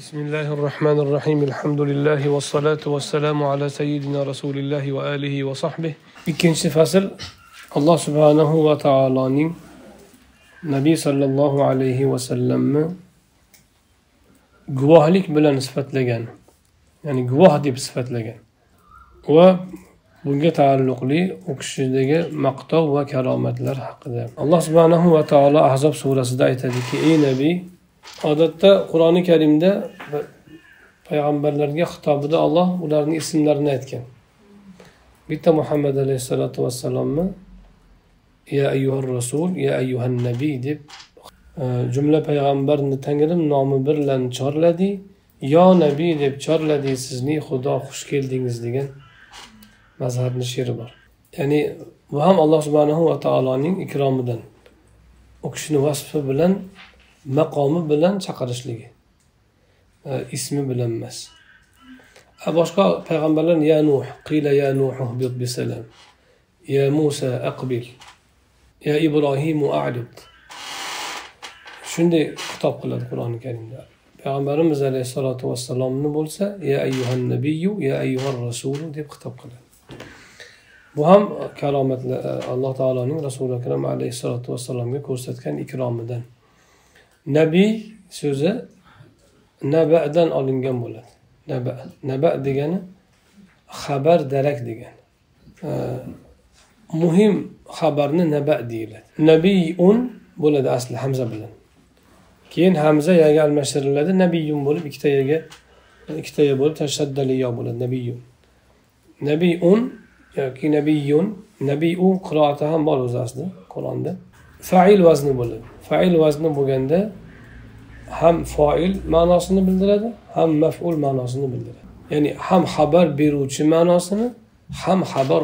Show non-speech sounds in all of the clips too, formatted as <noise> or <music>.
بسم الله الرحمن الرحيم الحمد لله والصلاة والسلام على سيدنا رسول الله وآله وصحبه إكينش فصل الله سبحانه وتعالى نبي صلى الله عليه وسلم جواه لك بلا نصفت لجان يعني جواه دي بصفت لجان و bunga taalluqli u kishidagi maqtov va karomatlar haqida. Alloh subhanahu va taolo ahzob surasida aytadiki ey nabiy odatda qur'oni karimda payg'ambarlarga xitobida olloh ularni ismlarini aytgan. Bitta muhammad alayhissalotu vassalomni ya ayyuhar rasul ya ayyuhan nabiy deb e, jumla payg'ambarni tangrim nomi bilan chorladi. Yo nabiy deb chorladi sizni xudo xush keldingiz degan mazhabni she'ri bor. Ya'ni bu ham alloh subhanahu va taoloning ikromidan. U kishini vasfi bilan maqomi bilan chaqirishligi. E, ismi bilan emas. E, boshqa payg'ambarlar ya nuh qila ya nuh bisalam ya musa aqbil ya ibrohimu arid shunday xitob qiladi qur'oni karimda. Payg'ambarimiz alayhissalotu vassalomni bo'lsa ya ayyuhan nabiyu ya ayyuhan rasulu deb xitob qiladi. Bu ham karomatlar e, alloh taoloning rasuli akram alayhissalotu vassalomga ko'rsatgan ikromidan nabiy so'zi nabadan olingan bo'ladi. Naba naba degani xabar darak degani. Muhim xabarni naba deyiladi. Nabiyun bo'ladi asli hamza bilan. Keyin hamza yaga almashtiriladi nabiyun bo'lib ikkita yaga ikkita ya bo'lib tashaddaliyo bo'ladi nabiyun. Nabiyun yoki nabiyun nabiyu qiroati ham bor o'zi aslida qur'onda. Fail vazni bo'ladi fail vazni bo'lganda ham foil ma'nosini bildiradi ham maful ma'nosini bildiradi. Ya'ni ham xabar beruvchi ma'nosini ham xabar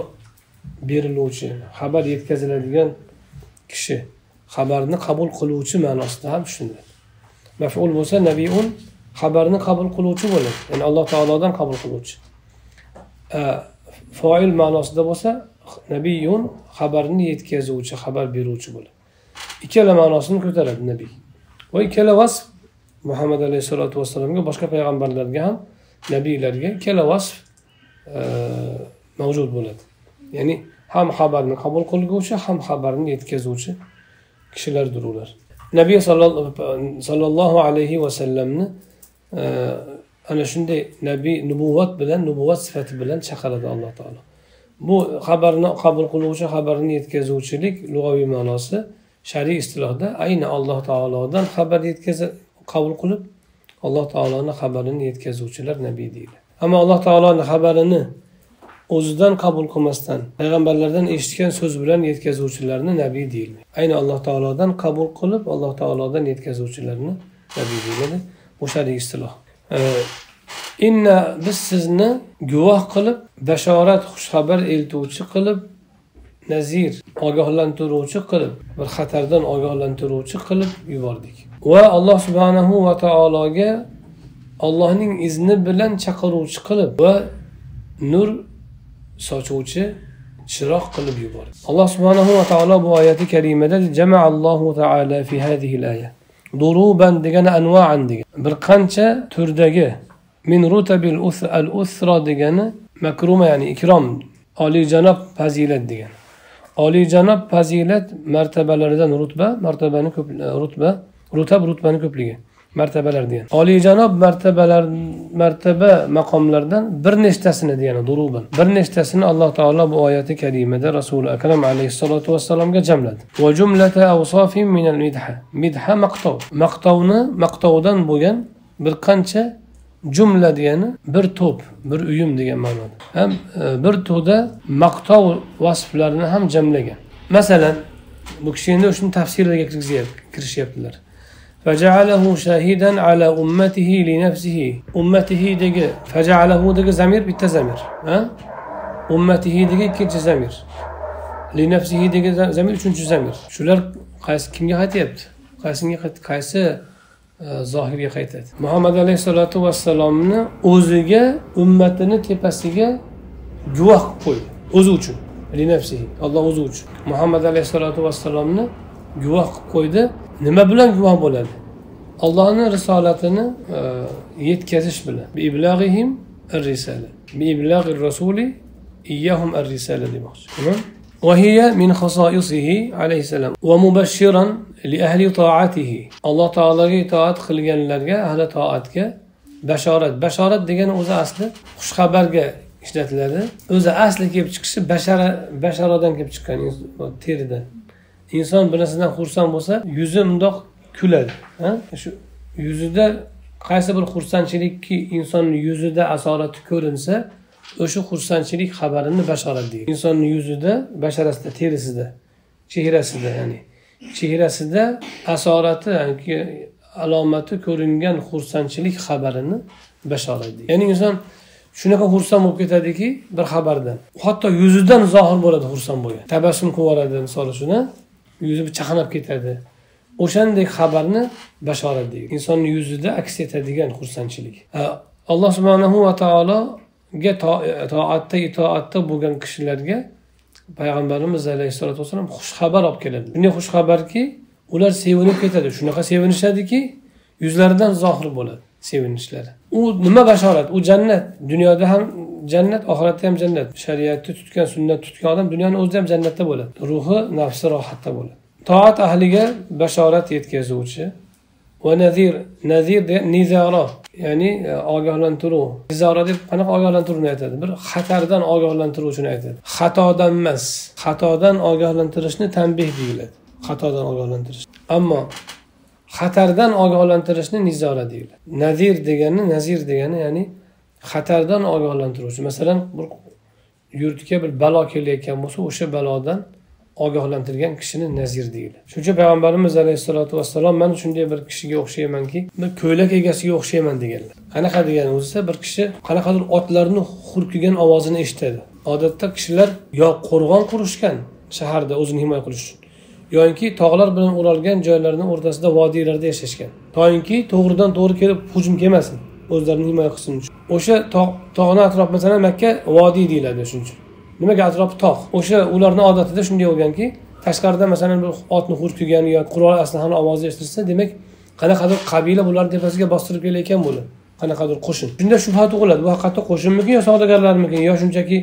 beriluvchi xabar yetkaziladigan kishi xabarni qabul qiluvchi ma'nosida ham tushuniladi. Maful bo'lsa nabiun xabarni qabul qiluvchi bo'ladi. Ya'ni alloh taolodan qabul qiluvchi. Foil ma'nosida bo'lsa nabiyun xabarni yetkazuvchi xabar beruvchi bo'ladi. Ikkala ma'nosini ko'taradi nabiy va ikkala vasf muhammad alayhissalotu vassalomga boshqa payg'ambarlarga ham nabiylarga ikkala vasf e, mavjud bo'ladi. Ya'ni ham xabarni qabul qilguvchi ham xabarni yetkazuvchi kishilardir ular. Nabiy sollallohu alayhi vasallamni e, ana shunday nabiy nubuvvat bilan nubuvvat sifati bilan chaqiradi alloh taolo. Bu xabarni qabul qiluvchi xabarni yetkazuvchilik lug'aviy ma'nosi shar'iy istilohda ayni alloh taolodan xabar yetkazib qabul qilib alloh taoloni xabarini yetkazuvchilar nabiy deydi. Ammo alloh taoloni xabarini o'zidan qabul qilmasdan payg'ambarlardan eshitgan so'z bilan yetkazuvchilarni nabiy deyilmaydi ayni alloh taolodan qabul qilib alloh taolodan yetkazuvchilarni nabiy deyiladi. Bu shar'iy istiloh. Inna biz sizni guvoh qilib bashorat xushxabar eltuvchi qilib nazir ogohlantiruvchi qilib bir xatardan ogohlantiruvchi qilib yubordik. Va alloh subhanahu va taologa allohning izni bilan chaqiruvchi qilib va nur sochuvchi chiroq qilib yubordi alloh subhanahu va taolo bu oyati karimada jamaallohu taala fi hadhihi aya duruban degani anvaan degan. Bir qancha turdagi min rutabil al usra degani makruma ya'ni ikrom oliyjanob fazilat degan oliyjanob fazilat martabalaridan rutba martabani ko'p e, rutba rutab rutbani ko'pligi martabalar degan. Oliyjanob martabalar martaba maqomlardan bir nechtasini degani duruban bir nechtasini alloh taolo bu oyati karimada rasuli akram alayhissalotu vassalomga jamladi. Va jumlata avsofin minal midha. Midha maqtov. Maqtovni maqtovdan bo'lgan bir qancha jumla degani bir to'p bir uyum degan ma'noda ham bir to'da maqtov vasflarini ham jamlagan masalan bu kishi endi shuni tafsirlarga kirishyaptilar فجعله شاهدا على أمته لنفسه أمته دقي فجعله دقي زمير بالتزمير ها أمته دقي كنت زمير لنفسه دقي زمير شنو زمير شular qaysi kimga qaytyapti qaysiga qaysi zohirga qaytadi muhammad alayhissalotu vassalomni o'ziga ummatini tepasiga guvoh qilib qo'ydi o'zi uchun linafsihi alloh o'zi uchun muhammad alayhissalotu vassalomni guvoh qilib qo'ydi nima bilan guvoh bo'ladi allohni risolatini e, yetkazish bilan biiblag'ihim ar-risala biiblag'ir rasuli iyyahum ar-risala demoqchi tamom وهي من خصائصه عليه السلام ومبشرا li ahli alloh taologa itoat qilganlarga ahli toatga bashorat. Bashorat degani o'zi asli xushxabarga ishlatiladi. O'zi asli kelib chiqishi bashara basharadan kelib chiqqan teridan inson bir narsadan xursand bo'lsa yuzi mundoq kuladi shu yuzida qaysi bir xursandchilikki insonni yuzida asorati ko'rinsa o'sha xursandchilik xabarini bashorat deydi. Insonni yuzida basharasida terisida chehrasida ya'ni chehrasida asorati alomati ko'ringan xursandchilik xabarini bashorat deydi ya'ni inson shunaqa xursand bo'lib ketadiki bir xabardan hatto yuzidan zohir bo'ladi xursand bo'lgan. Tabassum qilib yuboradi misol uchun yuzi chaqnab ketadi. O'shanday xabarni bashorat deydi insonni yuzida aks etadigan xursandchilik. Alloh subhanahu va taologa e, toatda itoatda bo'lgan kishilarga payg'ambarimiz alayhissalotu vassalom xushxabar olib keladi shunday xushxabarki ular sevinib ketadi. Shunaqa sevinishadiki yuzlaridan zohir bo'ladi sevinishlari. U nima bashorat? U jannat. Dunyoda ham jannat oxiratda ham jannat. Shariatni tutgan sunnat tutgan odam dunyoni o'zida ham jannatda bo'ladi. Ruhi nafsi rohatda bo'ladi. Toat ahliga bashorat yetkazuvchi va nazir nazir nizaro ya'ni e, ogohlantiruv izora deb qanaqa ogohlantiruvni aytadi. Bir xatardan ogohlantiruvchini aytadi. Xatodan emas. Xatodan ogohlantirishni tanbeh deyiladi. Xatodan ogohlantirish. Ammo xatardan ogohlantirishni nizora deyiladi. Nazir degani nazir degani ya'ni xatardan ogohlantiruvchi. Masalan bir yurtga bir balo kelayotgan bo'lsa o'sha balodan ogohlantirgan kishini nazir deydi. Shuning uchun payg'ambarimiz alayhissalotu vassalom man shunday bir kishiga o'xshaymanki bir ko'ylak egasiga o'xshayman deganlar. Qanaqa degani o'zisa bir kishi qanaqadir otlarni hurkigan ovozini eshitadi. Odatda kishilar yo qo'rg'on qurishgan shaharda o'zini himoya qilish uchun yoinki tog'lar bilan o'ralgan joylarni o'rtasida vodiylarda yashashgan. Toinki to'g'ridan to'g'ri kelib hujum kelmasin o'zlarini himoya qilsin uchun. O'sha tog'ni atrofi masalan makka vodiy deyiladi shuning uchun. Nimaga atrofi tog' o'sha ularni odatida shunday bo'lganki tashqarida masalan bir otni hurkigani yoki qurol aslahani ovozi eshitilsa demak qanaqadir qabila bularni tepasiga bostirib kelayotgan bo'ladi qanaqadir qo'shin. Shunda shubha tug'iladi. Bu haqiqatda qo'shinmikin yo savdogarlarmikin yo shunchaki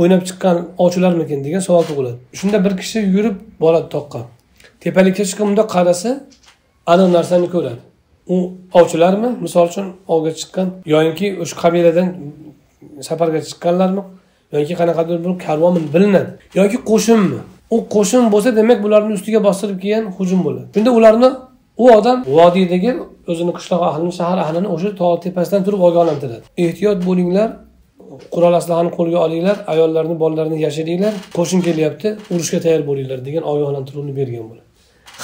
o'ynab chiqqan ovchilarmikin degan savol tug'iladi. Shunda bir kishi yurib boradi toqqa. Tepalikka chiqib bundoq qarasa aniq narsani ko'radi. U ovchilarmi? Misol uchun ovga chiqqan yoyinki o'sha qabiladan safarga chiqqanlarmi? Yoki qanaqadir bir karvonmi bilinadi yoki qo'shinmi u qo'shin bo'lsa demak bularni ustiga bostirib kelgan hujum bo'ladi. Shunda ularni u odam vodiydagi o'zini qishloq ahlini shahar ahlini o'sha tog' tepasidan turib ogohlantiradi ehtiyot bo'linglar qurol aslahani qo'lga olinglar ayollarni bolalarni yashiringlar qo'shin kelyapti urushga tayyor bo'linglar degan ogohlantiruvni bergan bo'ladi.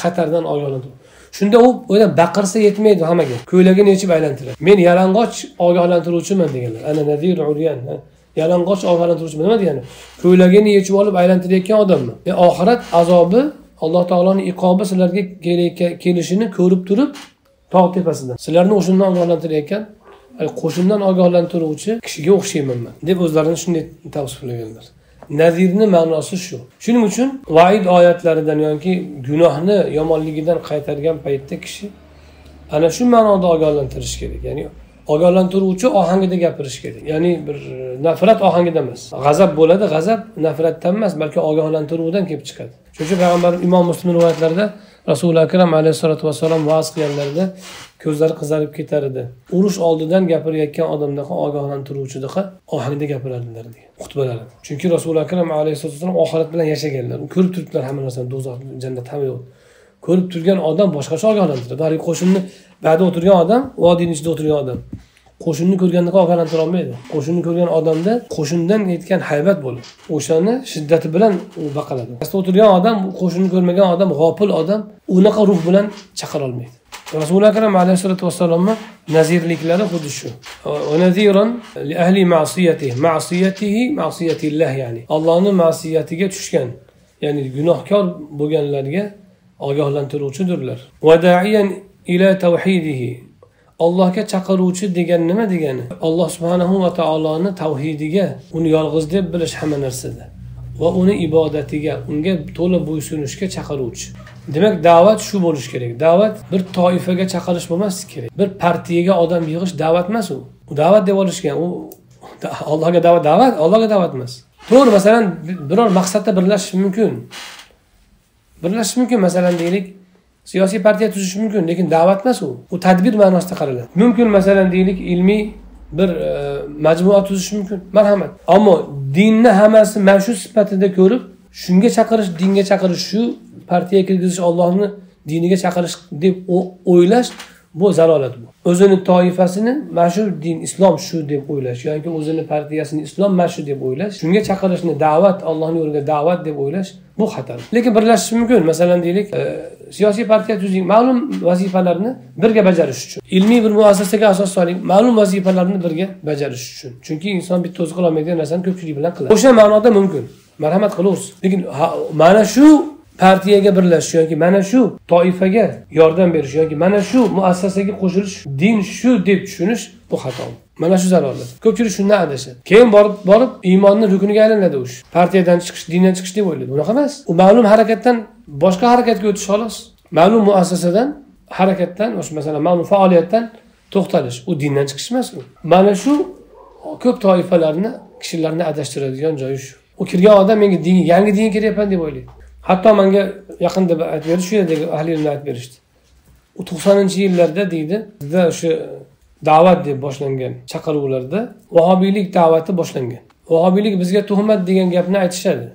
Xatardan ogohlantiruv shunda u o'ylab baqirsa yetmaydi hammaga ko'ylagini yechib aylantiradi. Men yalang'och ogohlantiruvchiman deganlar. Ana nadir yalang'och ogohlantiruvchi nima degani? Ko'ylagini yechib olib aylantirayotgan odammi? E oxirat azobi alloh taoloni iqobi sizlarga kelishini ko'rib turib tog' tepasidan. Sizlarni o'shandan ogohlantirayotgan qo'shindan ogohlantiruvchi kishiga o'xshayman man. deb o'zlarini shunday tavsiflaganlar nazirni ma'nosi shu. Shuning uchun vaid oyatlaridan yoki gunohni yomonligidan qaytargan paytda kishi ana shu ma'noda ogohlantirish kerak. Ya'ni ogohlantiruvchi ohangida gapirish kerak. Ya'ni bir e, nafrat ohangida emas. G'azab bo'ladi g'azab nafratdan emas balki ogohlantiruvdan kelib chiqadi. Shuning uchun payg'ambar imom muslim rivoyatlarida rasuli akram alayhissalotu vassalom va'z qilganlarida ko'zlari qizarib ketar edi. Urush oldidan gapirayotgan odamdaqa ogohlantiruvchidaqa ohangda gapirardilar degan xutbalarida chunki rasuli akram alayhissalatu vassalom oxirat bilan yashaganlar. Ko'rib turibdilar hamma narsani do'zax jannat hamma yo'q. Ko'rib turgan odam boshqacha ogohlantiradi haligi qo'shinni buyerda o'tirgan odam vodiyni ichida o'tirgan odam. Qo'shinni ko'rganda ogohlantira olmaydi. Qo'shinni ko'rgan odamda qo'shindan yetgan haybat bo'ladi o'shani shiddati bilan u baqiradi pastda o'tirgan odam qo'shinni ko'rmagan odam g'ofil odam unaqa ruh bilan chaqira olmaydi. Rasuli akram alayhissalotu vassalomni nazirliklari xuddi shu. Ya'ni allohni ma'siyatiga tushgan ya'ni gunohkor bo'lganlarga ogohlantiruvchidirlar ila allohga chaqiruvchi degan nima degani? Alloh subhanahu va taoloni tavhidiga uni yolg'iz deb bilish hamma narsada va uni ibodatiga unga to'la bo'ysunishga chaqiruvchi. Demak da'vat shu bo'lishi kerak. Da'vat bir toifaga chaqirish bo'lmasligi kerak. Bir partiyaga odam yig'ish da'vat emas u. U da'vat deb olishgan. U allohga da'vat da'vat allohga da'vat emas. To'g'ri masalan biror maqsadda birlashish mumkin. Birlashish mumkin masalan deylik siyosiy partiya tuzish mumkin lekin da'vat emas u. U tadbir ma'nosida qaraladi. Mumkin masalan deylik ilmiy bir e, majmua tuzish mumkin. Marhamat. Ammo dinni hammasi mana shu sifatida ko'rib shunga chaqirish dinga chaqirish shu partiyaga kirgizish ollohni diniga chaqirish deb o'ylash bu zalolat bu. O'zini toifasini mana shu din islom shu deb o'ylash yoki o'zini partiyasini islom mana shu deb o'ylash shunga chaqirishni da'vat allohni yo'liga da'vat deb o'ylash bu xatar. Lekin birlashish mumkin masalan deylik e, siyosiy partiya tuzing ma'lum vazifalarni birga bajarish uchun. Ilmiy bir muassasaga asos soling ma'lum vazifalarni birga bajarish uchun. Chunki inson bitta o'zi qilolmaydigan narsani ko'pchilik bilan qiladi. O'sha ma'noda mumkin. Marhamat qilaversin lekin mana shu partiyaga birlashish yoki mana shu toifaga yordam berish yoki mana shu muassasaga qo'shilish din shu deb tushunish bu xato. Mana shu zalolat ko'pchilik shundan adashadi. Keyin borib borib iymonni rukuniga aylanadi u partiyadan chiqish dindan chiqish deb o'ylaydi. Unaqa emas. U ma'lum harakatdan boshqa harakatga o'tish xolos. Ma'lum muassasadan harakatdan o'sha masalan ma'lum faoliyatdan to'xtalish. U dindan chiqish emas u. Mana shu ko'p toifalarni kishilarni adashtiradigan joyi shu. U kirgan odam menga din yangi dinga kiryapman deb o'ylaydi. Hatto manga yaqinda aytib berdi shu yerdagi ahli ilmlar aytib berishdi. U to'qsoninchi yillarda deydi bizda o'sha da'vat deb boshlangan chaqiruvlarda vahobiylik da'vati boshlangan. Vahobiylik bizga tuhmat degan gapni aytishadi.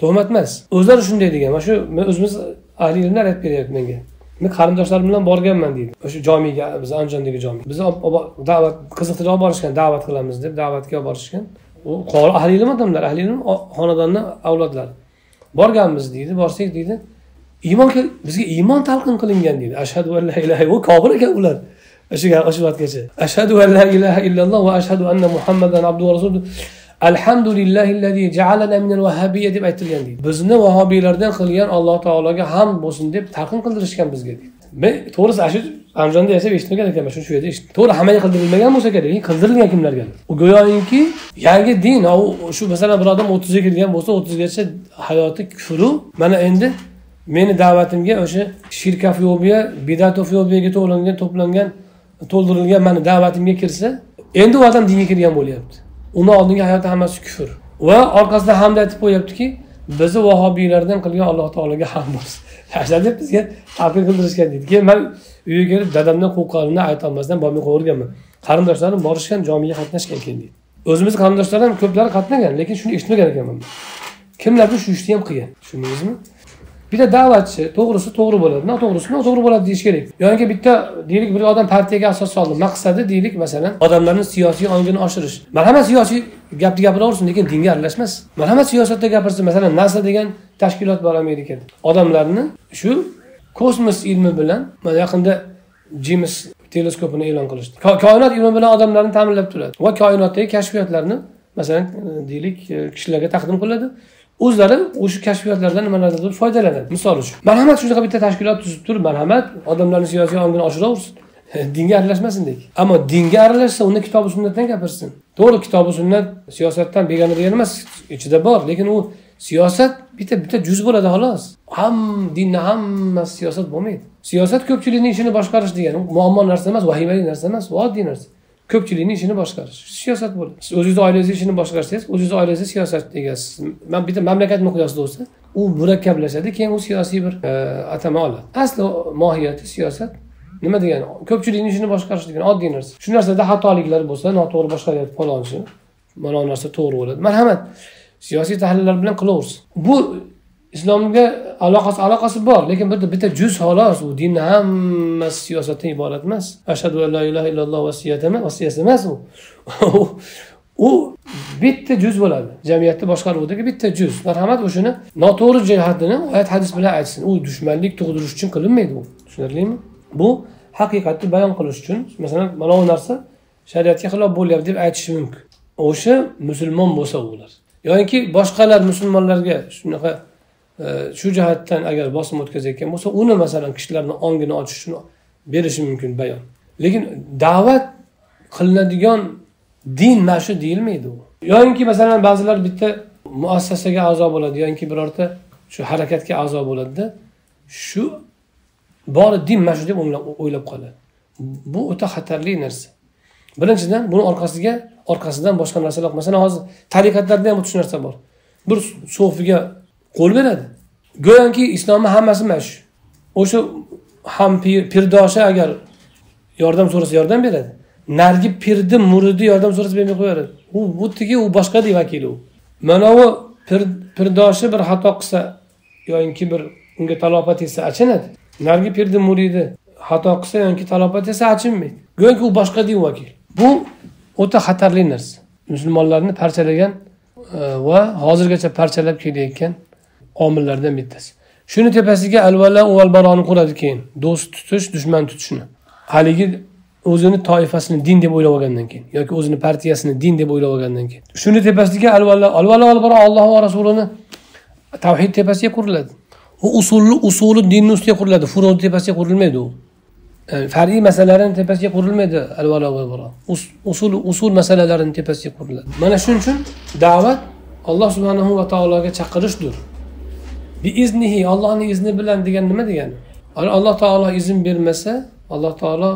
Tuhmat emas o'zlari shunday degan. Mana shu men o'zimiz ahli ilmlar aytib beryapti menga. Men qarindoshlarim bilan borganman deydi. O'sha jomiga biz andijondagi jomi. Bizni da'vat qiziqtirib olib borishgan da'vat qilamiz deb da'vatga olib borishgan. U ahli ilm odamlar ahli ilm xonadonni avlodlari. Borganmiz deydi borsak deydi. Iymon bizga iymon talqin qilingan deydi. Ashhadu an la ilaha u kofir ekan ular. O'sha vaqtgacha ashhadu an la ilaha illalloh va ashhadu anna muhammadan abdu va rasul alhamdulillahillazi ja'alana minal vahhabiyya deb aytilgan deydi. Bizni vahobiylardan qilgan alloh taologa hamd bo'lsin deb talqin qildirishgan bizga deydi. To'g'risi ana shu andijonda yashab eshitmagan ekanman shu yerda eshitdim. To'g'ri hammaga qildirilmagan bo'lsa kerak lekin qildirilgan kimlarga u go'yoki yangi din shu masalan bir odam o'ttizga kirgan bo'lsa o'ttizgacha hayoti kufru. Mana endi meni da'vatimga o'sha shirkafobiya bidatofobiyaga to'langan to'plangan to'ldirilgan mani da'vatimga kirsa endi u odam dinga kirgan bo'lyapti. Uni oldingi hayoti hammasi kufr. Va orqasidan hamda aytib qo'yyaptiki bizni vahobiylardan qilgan alloh taologa ham bo'lsin. Deb bizga talqin qildirishgan deydi. Keyin man uyga kelib dadamdan qo'rqqanimdan aytolmasdan bormay qo'yaverganman qarindoshlarim borishgan jomiga qatnashgan keyin deydi. O'zimizni qarindoshlar ham ko'plari qatnagan lekin shuni eshitmagan ekanman. Kimlardir shu ishni ham qilgan? Tushundingizmi? Bitta da'vatchi to'g'risi to'g'ri bo'ladi. Noto'g'risi noto'g'ri bo'ladi deyish kerak? Yoki bitta deylik bir odam partiyaga asos soldi. Maqsadi deylik masalan odamlarni siyosiy ongini oshirish. Marhamat siyosiy gapni gapiraversin lekin dinga aralashmas. Marhamat siyosatda gapirsin masalan nasa degan tashkilot bor amerikada. Odamlarni shu kosmos ilmi bilan mana yaqinda jemis teleskopini e'lon qilishdi. Koinot ilmi bilan odamlarni ta'minlab turadi. Va koinotdagi kashfiyotlarni masalan deylik e, kishilarga taqdim qiladi. O'zlari o'sha kashfiyotlardan nimalardir foydalanadi? Misol uchun marhamat shunaqa bitta tashkilot tuzib turib marhamat odamlarni siyosiy ongini oshiraversin. <laughs> Dinga aralashmasin deydi. Ammo dinga aralashsa unda kitobi sunnatdan gapirsin. To'g'ri kitobi sunnat siyosatdan begona degani emas ichida bor lekin u siyosat bitta bitta juz bo'ladi xolos. Ham dinni hammasi siyosat bo'lmaydi. Siyosat ko'pchilikni ishini boshqarish degani muammo narsa emas vahimali narsa emas oddiy narsa. Ko'pchilikni ishini boshqarish siyosat bo'ladi siz o'zingizni oilangizni ishini boshqarsangiz o'zingizni oilangizni siyosat egasiz man bitta mamlakat miqyosida bo'lsa u murakkablashadi keyin u siyosiy bir e, atama oladi. Asli mohiyati siyosat nima degani? Ko'pchilikni ishini boshqarish degani oddiy narsa. Shu narsada xatoliklar bo'lsa noto'g'ri boshqaryapti falonchi mana bu narsa to'g'ri bo'ladi. Marhamat siyosiy tahlillar bilan qilaversin. Bu islomga aloqasi aloqasi bor lekin bitta bitta juz xolos u dinni hammasi siyosatdan iborat emas. Ashhadu an la ilaha illalloh vasiyat emas emas u. U bitta juz bo'ladi. Jamiyatni boshqaruvdagi bitta juz. Marhamat o'shani noto'g'ri jihatini oyat hadis bilan aytsin. U dushmanlik tug'dirish uchun qilinmaydi u. Tushunarlimi? Bu haqiqatni bayon qilish uchun masalan mana bu narsa shariatga xilof bo'lyapti deb aytishi mumkin. O'sha musulmon bo'lsa ular. Yoki boshqalar musulmonlarga shunaqa shu jihatdan agar bosim o'tkazayotgan bo'lsa uni masalan kishilarni ongini ochish uchun berishi mumkin bayon. Lekin da'vat qilinadigan din mana shu deyilmaydi u. Yoinki masalan ba'zilar bitta muassasaga a'zo bo'ladi yoki birorta shu harakatga a'zo bo'ladida shu bori din mana shu deb o'ylab qoladi. Bu o'ta xatarli narsa. Birinchidan buni orqasiga orqasidan boshqa narsalar masalan hozir tariqatlarda ham shu narsa bor. Bir so'figa qo'l beradi. Go'yoki islomni hammasi mana shu o'sha ham pirdoshi agar yordam so'rasa yordam beradi. Narigi pirni muridi yordam so'rasa bermay qo'yaveradi u bu u boshqadek vakili u. Manavi pirdoshi bir xato qilsa yoki bir unga talofat yetsa achinadi. Narigi pirni muridi xato qilsa yoki talofat yetsa achinmaydi. Go'yoki u boshqadek vakil. Bu o'ta xatarli narsa. Musulmonlarni parchalagan e, va hozirgacha parchalab kelayotgan omillardan bittasi. Shuni tepasiga alvala val baroni quradi keyin. Do'st tutish dushman tutishni. Haligi o'zini toifasini din deb o'ylab olgandan keyin yoki o'zini partiyasini din deb o'ylab olgandan keyin. Shuni tepasiga alvala alvala val baro alloh va rasulini tavhid tepasiga quriladi. U usulni usuli dinni ustiga quriladi. Furuni tepasiga qurilmaydi u. Far'iy masalalarni tepasiga qurilmaydi alvalo va baro usul usul masalalarini tepasiga quriladi. Mana shuning uchun da'vat alloh subhanahu va taologa chaqirishdir. Biiznihi ollohni izni bilan degan nima degani? Alloh taolo izn bermasa alloh taolo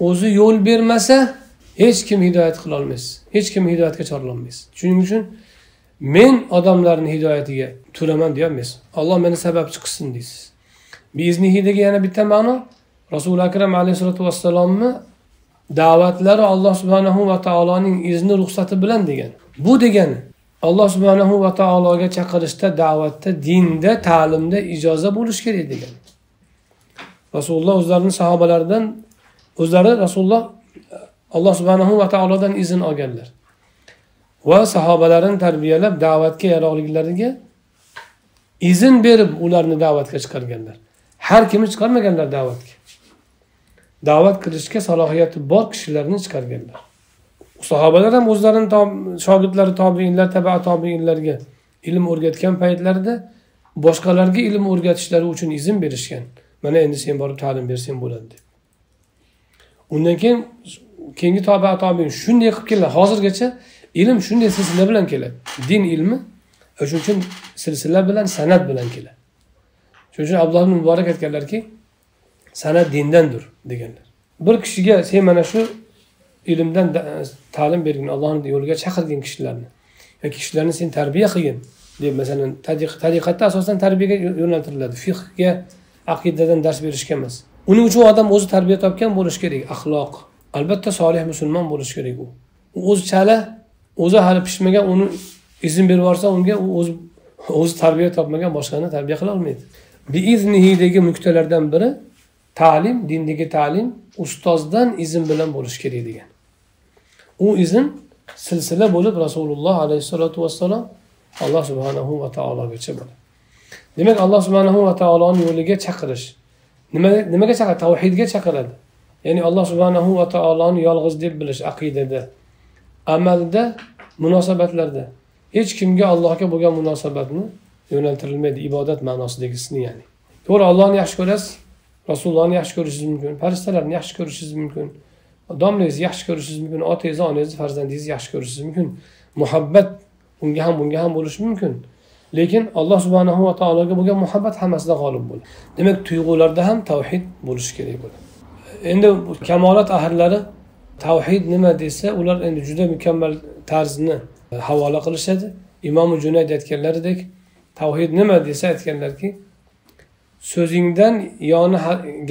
o'zi yo'l bermasa hech kim hidoyat qilolmaysiz hech kim hidoyatga chorlolmaysiz shuning uchun men odamlarni hidoyatiga turaman deyolmaysiz olloh meni sababchi qilsin deysiz. Biiznihidagi yana bitta ma'no rasuli akram alayhissalotu vassalomni da'vatlari alloh subhanahu va taoloning izni ruxsati bilan degan. Bu degani alloh subhanahu va taologa chaqirishda da'vatda dinda ta'limda ijoza bo'lishi kerak degan. Rasululloh o'zlarini sahobalaridan o'zlari rasululloh alloh subhanahu va taolodan izn olganlar. Va sahobalarini tarbiyalab da'vatga yaroqliklariga izn berib ularni da'vatga chiqarganlar. Har kimni chiqarmaganlar da'vatga. Da'vat qilishga salohiyati bor kishilarni chiqarganlar. Sahobalar ham o'zlarini shogirdlari tobeinlar taba tobeinlarga ilm o'rgatgan paytlarida boshqalarga ilm o'rgatishlari uchun izn berishgan. Mana endi sen borib ta'lim bersang bo'ladi. Deb undan keyin keyingi toba tobein shunday qilib keladi. Hozirgacha ilm shunday silsila bilan keladi. Din ilmi e, shuning uchun silsila bilan san'at bilan keladi. Shuning uchun abdulloh muborak aytganlarki san'at dindandir deganlar. Bir kishiga sen mana shu ilmdan e, ta'lim bergin allohni yo'liga chaqirgin kishilarni. Yoki kishilarni sen tarbiya qilgin deb masalan tariqatda asosan tarbiyaga yo'naltiriladi. Fiqga aqidadan dars berishga emas. Uning uchun odam o'zi tarbiya topgan bo'lishi kerak axloq. Albatta solih musulmon bo'lishi kerak u. O'zi chala o'zi hali pishmagan uni izn berib yuborsa unga u o'zi o'zi tarbiya topmagan boshqani tarbiya qila olmaydi. Biiznihidagi nuqtalardan biri ta'lim dindagi ta'lim ustozdan izn bilan bo'lishi kerak degan. U izn silsila bo'lib rasululloh alayhissalotu vassalom alloh subhanahu va taologacha bo'ladi demak alloh subhanahu va taoloni yo'liga chaqirish nima nimaga chaqiradi tavhidga chaqiradi? Ya'ni alloh subhanahu va taoloni yolg'iz deb bilish aqidada amalda munosabatlarda. Hech kimga allohga bo'lgan munosabatni yo'naltirilmaydi ibodat ma'nosidagisini ya'ni. To'g'ri ollohni yaxshi ko'rasiz rasulullohni yaxshi ko'rishingiz mumkin farishtalarni yaxshi ko'rishingiz mumkin domlangizni yaxshi ko'rishingiz mumkin otangizni onangizni farzandingizni yaxshi ko'rishingiz mumkin. Muhabbat unga ham bunga ham bo'lishi mumkin. Lekin alloh subhanahu va taologa bo'lgan muhabbat hammasida g'olib bo'ladi. Demak tuyg'ularda ham tavhid bo'lishi kerak bo'ladi. Endi kamolat ahllari tavhid nima desa ular endi juda mukammal tarzni e, havola qilishadi. Imomi junayd aytganlaridek tavhid nima desa aytganlarki so'zingdan yoni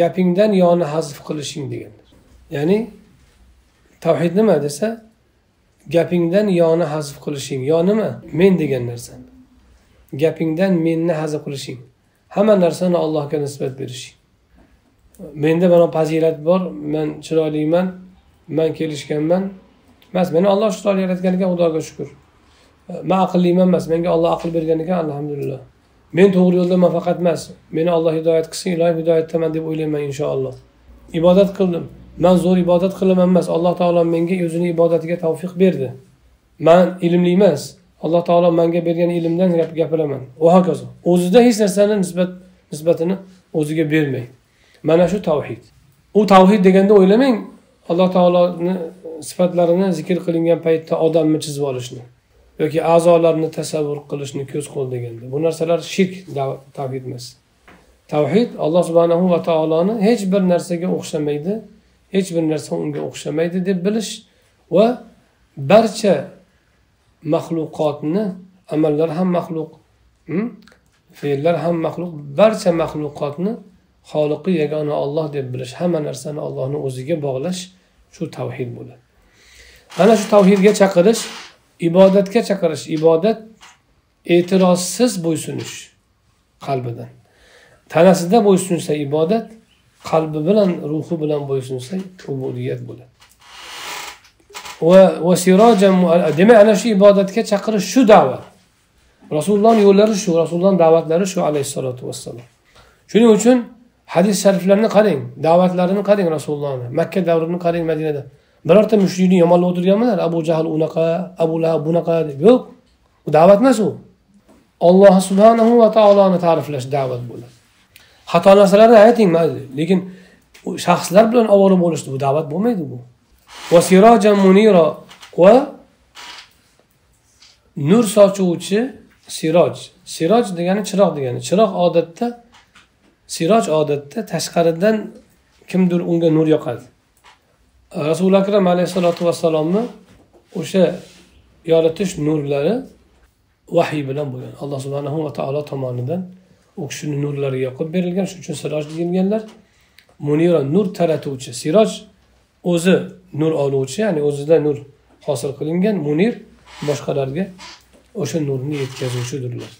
gapingdan yoni hazf qilishing deganlar. Ya'ni tavhid nima desa gapingdan yoni hazf qilishing. Yo nima? Men degan narsani gapingdan menni hazf qilishing. Hamma narsani allohga nisbat berishing. Menda mana fazilat bor. Man chiroyliman. Man kelishganman. Emas meni olloh chiroyli yaratganiga xudoga shukur man aqlliman emas menga olloh aql bergan ekan alhamdulillah. Men to'g'ri yo'ldaman faqat emas meni olloh hidoyat qilsin ilohim hidoyatdaman deb o'ylayman inshaalloh. Ibodat qildim. Man zo'r ibodat qilaman emas. Alloh taolo menga o'zini ibodatiga tavfiq berdi. Man ilmli emas. Alloh taolo manga bergan ilmdan gap gapiraman. Va hokazo. O'zida hech narsani nisbat nisbatini o'ziga bermaydi mana shu tavhid. U tavhid deganda o'ylamang alloh taoloni sifatlarini zikr qilingan paytda odamni chizib olishni yoki a'zolarni tasavvur qilishni ko'z qo'l deganda. Bu narsalar shirk tavhid emas. Tavhid alloh subhanahu va taoloni hech bir narsaga o'xshamaydi. Hech bir narsa unga o'xshamaydi deb bilish va barcha maxluqotni amallar ham maxluq hmm? fe'llar ham maxluq barcha maxluqotni xoliqi yagona olloh deb bilish hamma narsani ollohni o'ziga bog'lash shu tavhid bo'ladi. Mana shu tavhidga chaqirish ibodatga chaqirish ibodat e'tirozsiz bo'ysunish qalbidan. Tanasida bo'ysunsa ibodat qalbi bilan ruhi bilan bo'ysunsa ubudiyat bo'ladi. Demak ana shu ibodatga chaqirish shu da'vat rasulullohni yo'llari shu rasulullohni da'vatlari shu alayhissalotu vassalom. Shuning uchun hadis shariflarni qarang da'vatlarini qarang rasulullohni. Makka davrini qarang madinada. Birorta mushrikni yomonlab o'tirganmilar? Abu jahl unaqa abu lahab bunaqa deb. Yo'q. U da'vat emas u. Alloh subhanahu va taoloni ta'riflash da'vat bo'ladi. Xato narsalarni ayting mayli lekin shaxslar bilan ovora bo'lishni bu da'vat bo'lmaydi bu. Munira va nur sochuvchi siroj. Siroj degani chiroq degani. Chiroq odatda siroj odatda tashqaridan kimdir unga nur yoqadi. Rasuli akram alayhissalotu vassalomni o'sha yoritish nurlari vahiy bilan bo'lgan. Alloh subhanahu va taolo tomonidan u kishini nurlari yoqib berilgan shuning uchun siroj deyilganlar. Munira nur taratuvchi siroj o'zi nur oluvchi ya'ni o'zida nur hosil qilingan munir boshqalarga o'sha nurni yetkazuvchidirlar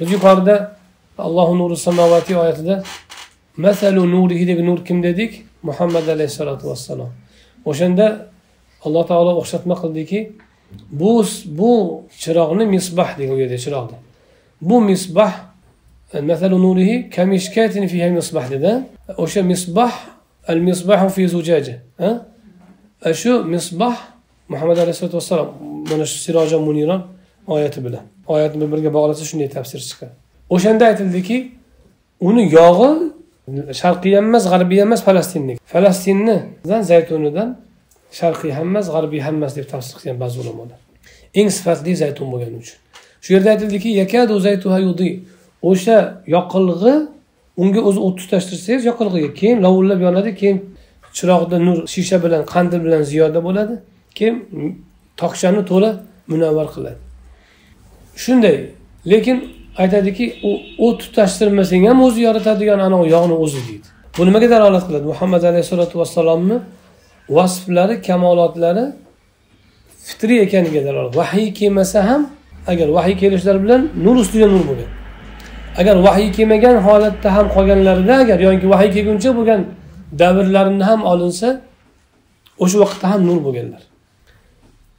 biz yuqorida allohu nuri samovati oyatida masalu nurihi deb nur kim dedik? Muhammad alayhissalotu vassalom. O'shanda alloh taolo o'xshatma qildiki bu bu chiroqni misbah degan u yerda chiroqni bu misbah masalu nurihi kamishkatin fiha misbah dedi o'sha misbah al misbahu fi zujaja shu misbah muhammad alayhisalotu vassalom mana shu siroja muniron oyati bilan oyatni bir biriga bog'lasa shunday tafsir chiqadi o'shanda aytildiki uni yog'i sharqiy ham emas g'arbiy ham emas falastinnik falastinni zaytunidan sharqiy ham emas g'arbiy ham emas deb tafsir qilgan ba'zi ulamolar eng sifatli zaytun bo'lgani uchun shu yerda aytildiki yakadu zaytuha yudi o'sha yoqilg'i unga o'zi o't tutashtirsangiz yoqilg'iga keyin lovullab yonadi keyin chiroqda nur shisha bilan qandil bilan ziyoda bo'ladi. Keyin tokchani to'la munavvar qiladi. Shunday lekin aytadiki u o't tutashtirmasang ham o'zi yoritadigan anavi yog'ni o'zi deydi. Bu nimaga dalolat qiladi? Muhammad alayhissalotu vassalomni vasflari kamolotlari fitriy ekaniga dalolat. Vahiy kelmasa ham agar vahiy kelishlari bilan nur ustiga nur bo'ladi. Agar vahiy kelmagan holatda ham qolganlarida agar yoki vahiy kelguncha bo'lgan davrlarini ham olinsa o'sha vaqtda ham nur bo'lganlar.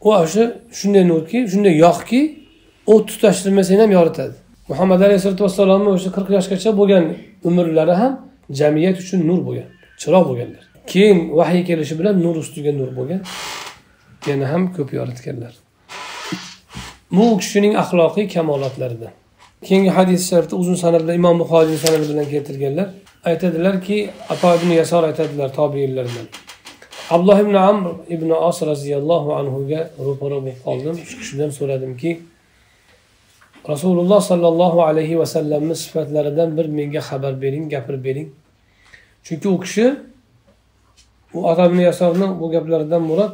U o'sha shunday nurki shunday yog'ki o't tutashtirmasang ham yoritadi. Muhammad alayhisalotu vassalomni o'sha qirq yoshgacha bo'lgan umrlari ham jamiyat uchun nur bo'lgan chiroq bo'lganlar. Keyin vahiy kelishi bilan nur ustiga nur bo'lgan yana ham ko'p yoritganlar. Bu kishining axloqiy kamolotlaridan keyingi hadis sharifda uzun sanad bilan imom buxoriy sanadi bilan keltirganlar aytadilarki ato ibn yasor aytadilar tobiinlardan abdulloh ibn amr ibn os roziyallohu anhuga ro'para bo'lib qoldim shu kishidan so'radimki rasululloh sollallohu alayhi vasallamni sifatlaridan bir menga xabar bering gapirib bering chunki u kishi u ato ibn yasorni bu gaplaridan murod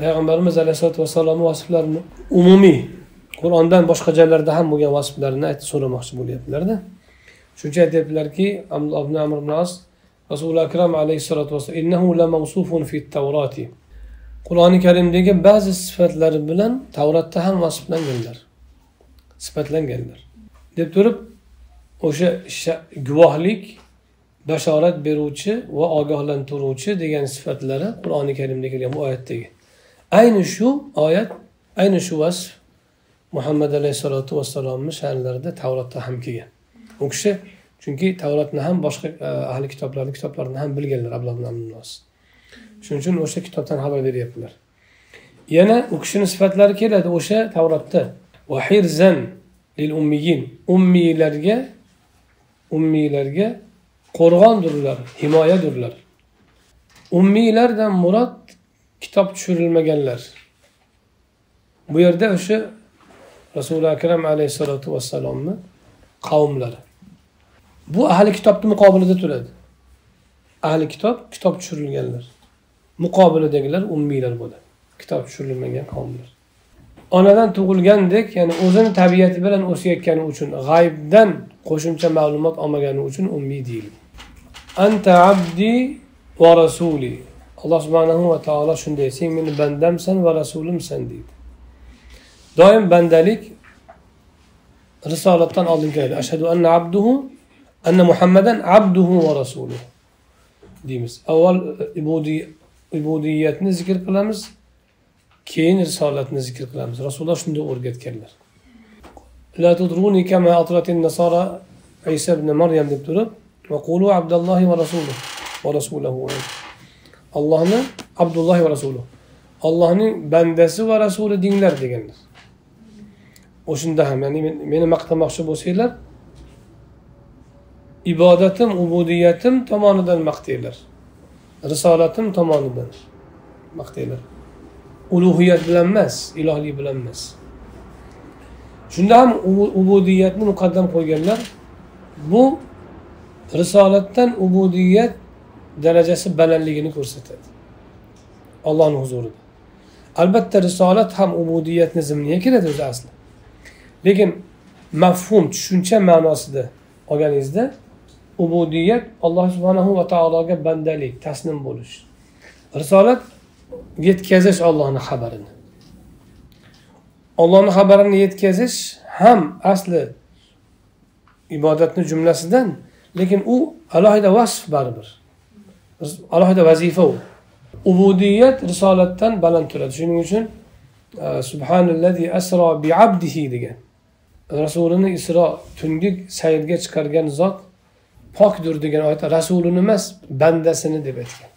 payg'ambarimiz alayhisalotu vassalomni vasflarini umumiy qur'ondan boshqa joylarda ham bo'lgan vasflarini aytib so'ramoqchi bo'lyaptilarda. Shuning uchun aytyaptilarki ibn amr ibn as rasuli akram alayhissalotu vassalom qur'oni karimdagi ba'zi sifatlari bilan tavratda ham vasflanganlar. Sifatlanganlar. Deb turib o'sha guvohlik bashorat beruvchi va ogohlantiruvchi degan sifatlari qur'oni karimda kelgan bu oyatdagi. Ayni shu oyat ayni shu vasf muhammad alayhissalotu vassalomni sha'nlarida tavrotda ham kelgan. U kishi chunki tavrotni ham boshqa e, ahli kitoblarni kitoblarini ham bilganlar shuning uchun o'sha kitobdan xabar beryaptilar. Yana u kishini sifatlari keladi o'sha tavrotda lil ummiyin. Ummiylarga ummiylarga qo'rg'ondurlar himoyadurlar. Ummiylardan murod kitob tushirilmaganlar. Bu yerda o'sha rasuli akram alayhissalotu vassalomni qavmlari. Bu ahli kitobni muqobilida turadi. Ahli kitob kitob tushirilganlar. Muqobilidagilar ummiylar bo'ladi. Kitob tushirilmagan qavmlar. Onadan tug'ilgandek ya'ni o'zini tabiati bilan o'sayotgani uchun g'aybdan qo'shimcha ma'lumot olmagani uchun ummiy deyiladi anta abdi va rasuli. Alloh subhanahu va taolo shunday sen meni bandamsan va rasulimsan deydi. Daim bendelik Risalattan aldığım kadarıyla. Eşhedü enne abduhu enne Muhammeden abduhu ve rasuluhu. Deyimiz. Evvel ibudi, ibudiyetini zikir kılamiz. Keyin risaletini zikir kılamiz. Resulullah shunday o'rgatganlar. La tudruni kama atratin nasara İsa ibn Maryam deb turib va qulu abdallohi va rasuluhu va rasuluhu. Allohni Abdulloh va rasuluhu. Allohning bandasi va rasuli denglar deganlar. O'shanda ham ya'ni meni maqtamoqchi bo'lsanglar ibodatim ubudiyatim tomonidan maqtanglar. Risolatim tomonidan maqtanglar. Ulug'iyat bilan emas ilohlik bilan emas. Shunda ham ubudiyatni muqaddam qo'yganlar bu risolatdan ubudiyat darajasi balandligini ko'rsatadi. Ollohni huzurida. Albatta risolat ham ubudiyatni zimniga kiradi o'zi asli. Lekin mafhum tushuncha ma'nosida olganingizda ubudiyat alloh subhanahu va taologa bandalik taslim bo'lish. Risolat yetkazish ollohni xabarini. Ollohni xabarini yetkazish ham asli ibodatni jumlasidan lekin u alohida vasf baribir. Alohida vazifa u. Ubudiyat risolatdan baland turadi. Shuning uchun subhanallazi asro bi abdihi degan. Rasulini isro tungi sayrga chiqargan zot pokdir degan oyatda rasulini emas bandasini deb aytgan.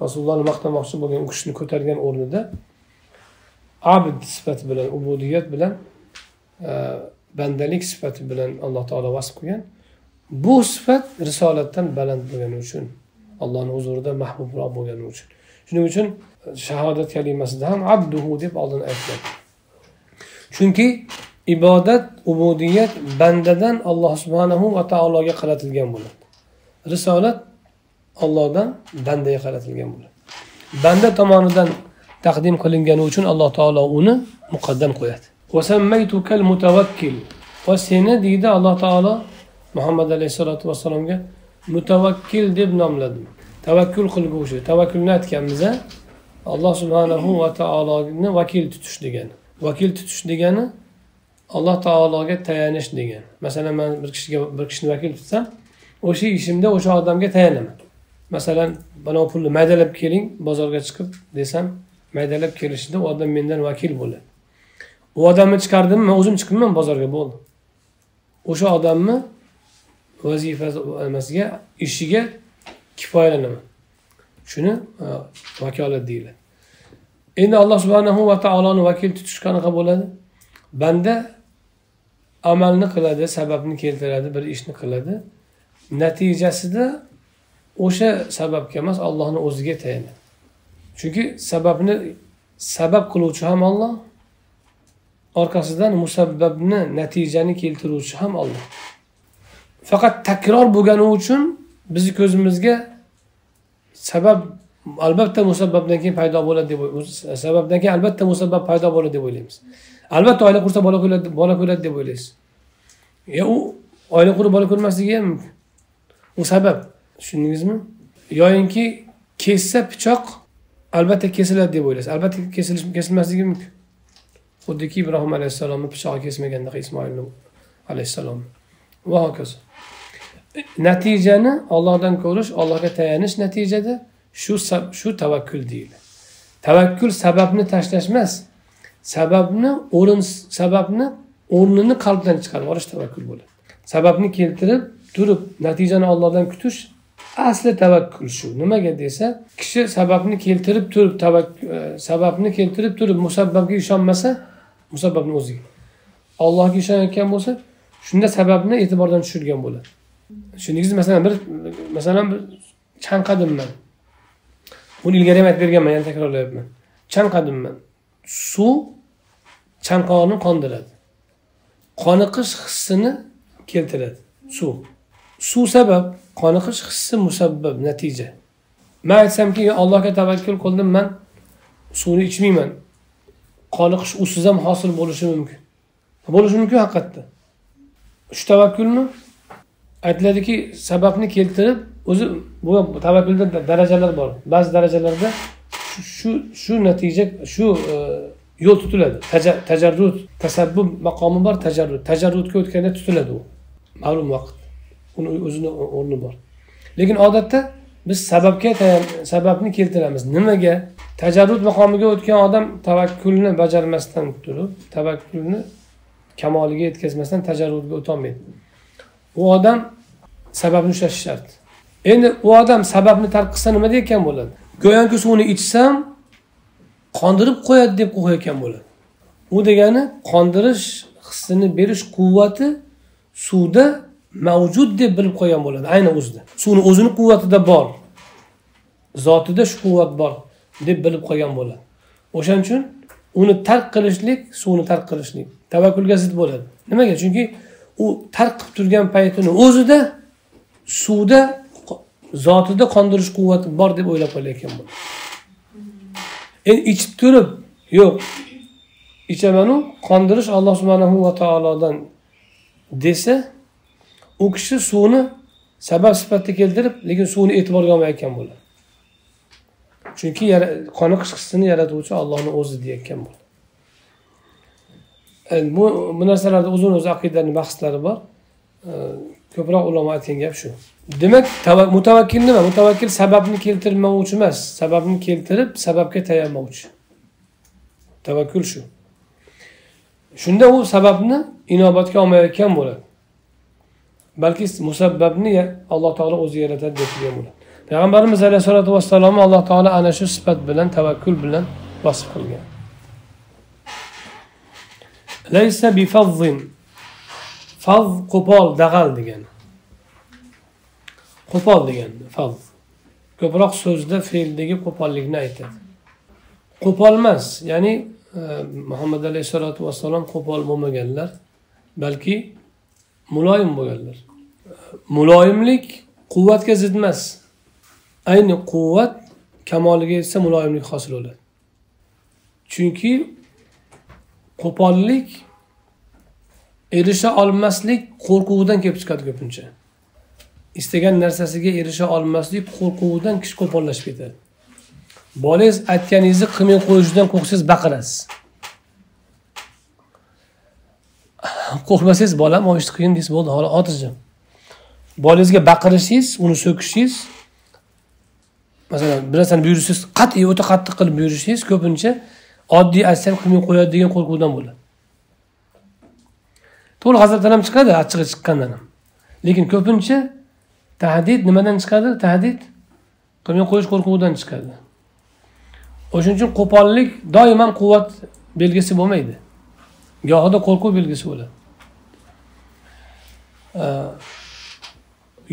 Rasulullohni maqtamoqchi bo'lgan u kishini ko'targan o'rnida abd sifati bilan ubudiyat bilan e, bandalik sifati bilan alloh taolo vasf qilgan. Bu sifat risolatdan baland bo'lgani uchun allohni huzurida mahbubroq bo'lgani uchun. Shuning uchun shahodat kalimasida ham abduhu deb oldin aytiladi chunki ibodat ubudiyat bandadan alloh subhanahu va taologa qaratilgan bo'ladi. Risolat ollohdan bandaga qaratilgan bo'ladi. Banda tomonidan taqdim qilingani uchun alloh taolo uni muqaddam qo'yadi. Va seni deydi alloh taolo muhammad alayhissalotu vassalomga mutavakkil deb nomladim. Tavakkul qilguvchi tavakkulni aytganmiz alloh subhanahu va taoloni vakil tutish degani. Vakil tutish degani alloh taologa tayanish degan. Masalan man bir kishiga bir kishini vakil tutsam o'sha ishimda o'sha odamga tayanaman. Masalan mana pulni maydalab keling bozorga chiqib desam maydalab kelishida u odam mendan vakil bo'ladi. U odamni chiqardimmi man o'zim chiqibman bozorga bo'ldi. O'sha odamni vazifasi nimasiga ishiga kifoyalanaman. Shuni e, vakolat deyiladi. Endi alloh subhanahu va taoloni vakil tutish qanaqa bo'ladi? Banda amalni qiladi sababni keltiradi bir ishni qiladi. Natijasida o'sha sababga emas allohni o'ziga tayanadi. Chunki sababni sabab qiluvchi ham olloh orqasidan musabbabni natijani keltiruvchi ham olloh faqat takror bo'lgani uchun bizni ko'zimizga sabab albatta musabbabdan keyin paydo bo'ladi deb sababdan keyin albatta musabbab paydo bo'ladi deb o'ylaymiz. Albatta oila qursa bola ko'radi bola ko'radi deb o'ylaysiz. E u oila qurib bola ko'rmasligi ham mumkin u sabab. Tushundingizmi? Yoyinki kessa pichoq albatta kesiladi deb o'ylaysiz. Albatta kesilish kesilmasligi mumkin. Xuddiki ibrohim alayhissalomni pichog'i kesmaganda ismoilni alayhissalomni va hokazo. Natijani ollohdan ko'rish ollohga tayanish natijada shu shu tavakkul deyiladi. Tavakkul sababni tashlash emas sababni o'rin sababni o'rnini qalbdan chiqarib yuborish tavakkul bo'ladi. Sababni keltirib turib natijani ollohdan kutish asli tavakkul shu. Nimaga desa kishi sababni keltirib turib e, sababni keltirib turib musabbabga ishonmasa musabbabni o'ziga. Ollohga ishonayotgan bo'lsa shunda sababni e'tibordan tushirgan bo'ladi. Tushundingizmi masalan bir masalan bir chanqadimman buni ilgari ham aytib berganman yana takrorlayapman. Chanqadimman suv chanqoqni qondiradi. Qoniqish hissini keltiradi suv. Suv sabab qoniqish hissi musabbab natija. Man aytsamki allohga tavakkul qildim man suvni ichmayman. Qoniqish usiz ham hosil bo'lishi mumkin. Bo'lishi mumkin haqiqatda. Shu tavakkulni aytiladiki sababni keltirib o'zi bu tavakkulda darajalar bor. Ba'zi darajalarda shu shu natija shu e, yo'l tutiladi. Tajarrud tasabbub maqomi bor tajarrud. Tajarrudga o'tganda tutiladi u. Ma'lum vaqt. Uni o'zini o'rni bor. Lekin odatda biz sababga sababni keltiramiz. Nimaga? Tajarrud maqomiga o'tgan odam tavakkulni bajarmasdan turib tavakkulni kamoliga yetkazmasdan tajarrudga o'tolmaydi. U odam sababni ushlashi shart. Endi u odam sababni tark qilsa nima deyotgan bo'ladi? Go'yoki suvni ichsam qondirib qo'yadi deb qo'yayotgan bo'ladi. U degani qondirish hissini berish quvvati suvda mavjud deb bilib qo'ygan bo'ladi ayni o'zida. Suvni o'zini quvvatida bor zotida shu quvvat bor deb bilib qo'ygan bo'ladi. O'shaning uchun uni tark qilishlik suvni tark qilishlik tavakkulga zid bo'ladi. Nimaga? Chunki u tark qilib turgan paytini o'zida suvda zotida qondirish quvvati bor deb o'ylab qolayotgan bu. Endi ichib turib yo'q. Ichamanu qondirish alloh subhanahu va taolodan desa u kishi suvni sabab sifatida keltirib lekin suvni e'tiborga olmayotgan bo'ladi. Chunki qoniqish hissini yaratuvchi ollohni o'zi deyayotgan bo'ladi. Bu bu narsalarda uzun o'zi aqidani bahslari bor. Ko'proq ulamo aytgan gap shu. Demak mutavakkil nima? Mutavakkil sababni keltirmovchi emas. Sababni keltirib sababga tayanmovchi tavakkul shu. Shunda u sababni inobatga olmayotgan bo'ladi. Balki musabbabni alloh taolo o'zi yaratadi deb bo'ladi. Payg'ambarimiz alayhissalotu vassalomni alloh taolo ana shu sifat bilan tavakkul bilan vasf qilgan fav faz qo'pol dag'al degani qo'pol degani fav ko'proq so'zda fe'ldagi qo'pollikni aytadi. Qo'pol emas ya'ni e, muhammad alayhissalotu vassalom qo'pol bo'lmaganlar balki muloyim bo'lganlar. Muloyimlik quvvatga zid emas. Ayni quvvat kamoliga yetsa muloyimlik hosil bo'ladi. Chunki qo'pollik erisha olmaslik qo'rquvidan kelib chiqadi ko'pincha. Istagan narsasiga erisha olmaslik qo'rquvidan kishi qo'pollashib ketadi. Bolangiz aytganingizni qilmay qo'yishidan qo'rqsangiz baqirasiz. Qo'rqmasangiz bolam olishni qilgin deysiz bo'ldi hali xotirjam. Bolangizga baqirishingiz uni so'kishingiz masalan bir narsani buyursangiz qat'iy o'ta qattiq qilib buyurishingiz ko'pincha oddiy aytsam qilmay qo'yadi degan qo'rquvdan bo'ladi. To'liq g'azabdan ham chiqadi achchig'i chiqqandan ham. Lekin ko'pincha tahdid nimadan chiqadi? Tahdid qilmay qo'yish qo'rquvidan chiqadi. O'shaning uchun qo'pollik doim ham quvvat belgisi bo'lmaydi. Gohida qo'rquv belgisi bo'ladi.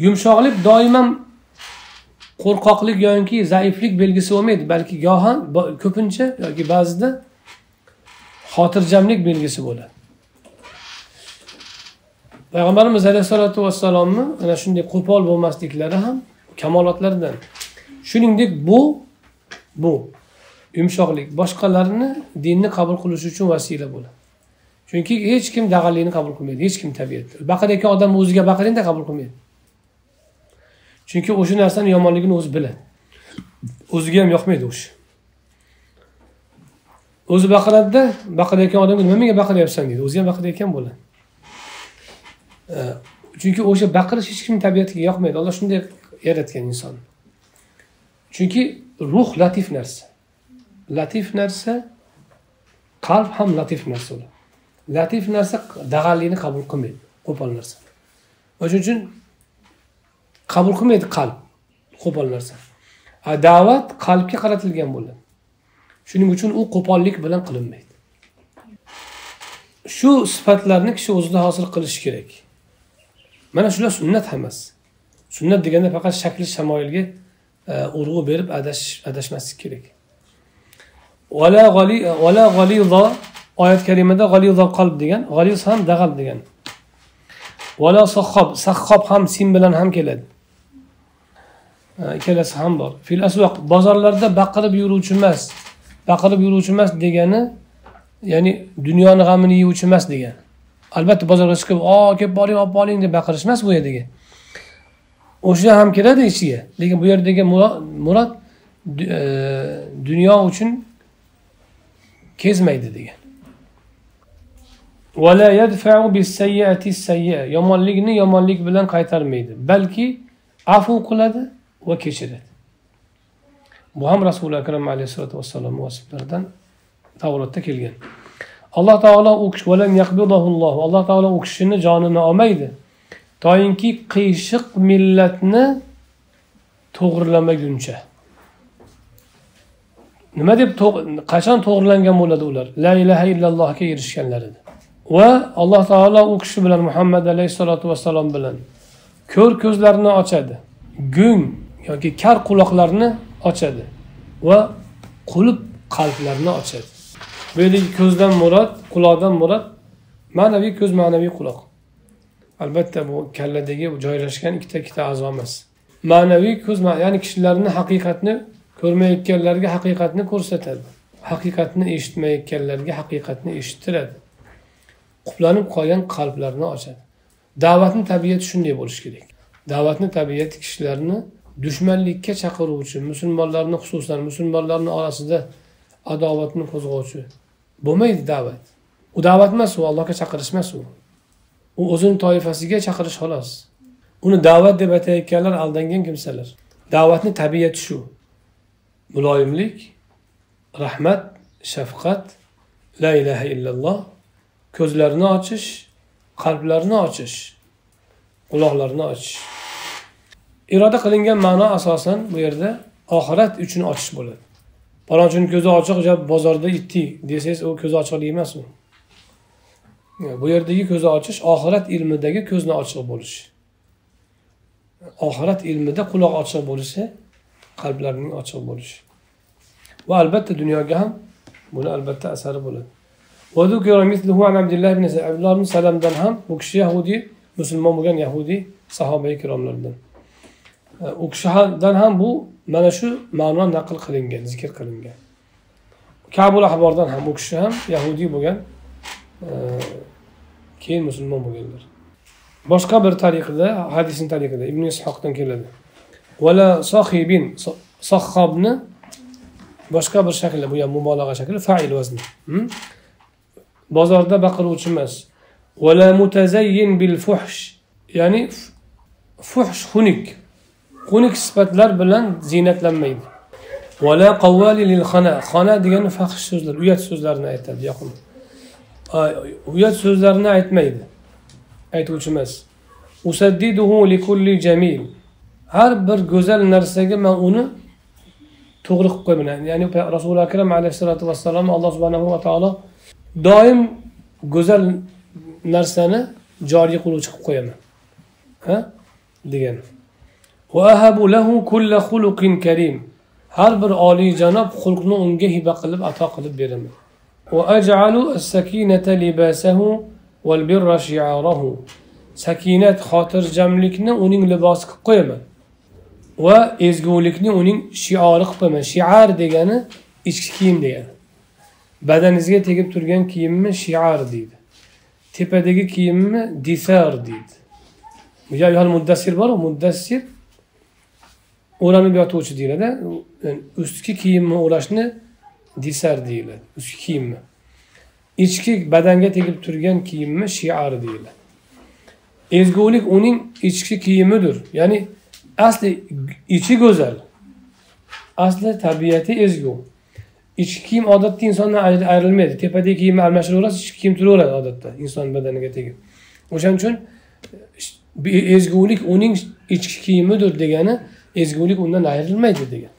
Yumshoqlik doim ham qo'rqoqlik yoki zaiflik belgisi bo'lmaydi balki goho ko'pincha yoki ba'zida xotirjamlik belgisi bo'ladi. Payg'ambarimiz alayhissalotu vassalomni ana shunday qo'pol bo'lmasliklari ham kamolotlardan. Shuningdek bu bu yumshoqlik boshqalarni dinni qabul qilish uchun vasila bo'ladi. Chunki hech kim dag'allikni qabul qilmaydi hech kim tabiatda baqirayotgan odam o'ziga baqiringda qabul qilmaydi. Chunki o'sha narsani yomonligini o'zi biladi. O'ziga ham yoqmaydi o'sha. O'zi baqiradida baqirayotgan odamga nima menga baqiryapsan deydi. O'zi ham baqirayotgan bo'ladi. Chunki o'sha baqirish hech kimni tabiatiga yoqmaydi. Alloh shunday yaratgan inson. Chunki ruh latif narsa. Latif narsa qalb ham latif narsa latif narsa dag'allikni qabul qilmaydi qo'pol narsa. O'shaning uchun qabul qilmaydi qalb qo'pol narsa. Da'vat qalbga qaratilgan bo'ladi. Shuning uchun u qo'pollik bilan qilinmaydi. Shu sifatlarni kishi o'zida hosil qilishi kerak. Mana shular sunnat hammasi. Sunnat deganda faqat shakli shamoilga e, urg'u berib adashmaslik kerak. Oyat karimada g'alizal qalb degan g'aliz ham dag'al degan. Vala sahhob sahhob ham sin bilan ham keladi. E, ikkalasi ham bor. Fil asvaq bozorlarda baqirib yuruvchi emas baqirib yuruvchi emas degani ya'ni dunyoni g'amini yeyuvchi emas degani. Albatta bozorga chiqib o kelib boring olib boring deb baqirish emas bu yerdagi o'sha ham kiradi ichiga. Lekin bu yerdagi murod e, dunyo uchun kezmaydi degan. Yomonlikni yomonlik bilan qaytarmaydi balki afu qiladi va kechiradi. Bu ham rasuli akram alayhissalotu vassalomni vasiflaridan tavrotda kelgan. Alloh taolo u kishi alloh. Taolo u kishini jonini olmaydi. Toinki qiyshiq millatni to'g'irlamaguncha nima deb qachon to'g'irlangan bo'ladi ular? La ilaha illallohga erishganlarida va alloh taolo u kishi bilan muhammad alayhissalotu vassalom bilan ko'r ko'zlarini ochadi. Gung yoki kar quloqlarni ochadi va qulib qalblarni ochadi. Bu yerdagi ko'zdan murod quloqdan murod ma'naviy ko'z ma'naviy quloq. Albatta bu kalladagi joylashgan ikkita ikkita a'zo emas. Ma'naviy ko'z ya'ni kishilarni haqiqatni ko'rmayotganlarga haqiqatni ko'rsatadi. Haqiqatni eshitmayotganlarga haqiqatni eshittiradi. Quplanib qolgan qalblarni ochadi. Da'vatni tabiati shunday bo'lishi kerak. Da'vatni tabiati kishilarni dushmanlikka chaqiruvchi musulmonlarni xususan musulmonlarni orasida adovatni qo'zg'ovchi bo'lmaydi da'vat. U da'vat emas u allohga chaqirish emas u. U o'zini toifasiga chaqirish xolos. Uni da'vat deb aytayotganlar aldangan kimsalar. Da'vatni tabiati shu. Muloyimlik rahmat shafqat la ilaha illalloh ko'zlarini ochish qalblarini ochish quloqlarni ochish. Iroda qilingan ma'no asosan bu yerda oxirat uchun ochish bo'ladi. Palonchini ko'zi ochiq bozorda itdi desangiz u ko'zi ochiqlik emas u. Bu yerdagi ko'zi ochish oxirat ilmidagi ko'zni ochiq bo'lish. Oxirat ilmida quloq ochiq bo'lishi qalblarning ochiq bo'lishi. Va albatta dunyoga ham buni albatta asari bo'ladi. Abdulloh ibn salamdan ham bu kishi yahudiy musulmon bo'lgan yahudiy sahoba ikromlardan u kishidan ham bu mana shu ma'no naql qilingan zikr qilingan. Kabul ahbordan ham u kishi ham yahudiy bo'lgan keyin musulmon bo'lganlar. Boshqa bir tariqada hadisni tariqida ibn ishoqdan keladi. Vala sohibin sahhobni boshqa bir shaklda bu ham mubolag'a shakli fail vazni. Bozorda baqiruvchi emas. Vala mutazayyin bil fuhsh ya'ni fuhsh xunuk xunuk sifatlar bilan ziynatlanmaydi. Vala qavvali lil xona xona degani faxsh so'zlar uyat so'zlarni aytadi yoqim. Uyat so'zlarni aytmaydi. Aytuvchi emas. Usaddiduhu likulli jamil. Har bir go'zal narsaga man uni to'g'ri qilib qo'yaman ya'ni rasuli akram alayhissalotu vassalom alloh subhanahu va taolo doim go'zal narsani joriy qiluvchi qilib qo'yaman. Ha? Degan. Har bir oliyjanob xulqni unga hiba qilib ato qilib beraman. sakinat xotirjamlikni uning libosi qilib qo'yaman. Va ezgulikni uning shiori qilib qo'yaman. Shiar degani ichki kiyim degani. Badaningizga tegib turgan kiyimni shiar deydi. Tepadagi kiyimni disar deydi. Muddassir boru muddassir o'ranib yotuvchi deyiladi. Ustki kiyimni o'rashni disar deyiladi. Ustki kiyimni. Ichki badanga tegib turgan kiyimni shiari deyiladi. Ezgulik uning ichki kiyimidir. Ya'ni asli ichi go'zal. Asli tabiati ezgu. Ichki kiyim odatda insondan ayrilmaydi. Tepadagi kiyimni almashtiraverasiz ichki kiyim turaveradi odatda inson badaniga tegib. O'shaning uchun e, ezgulik uning ichki kiyimidir degani ezgulik undan ayrilmaydi degan.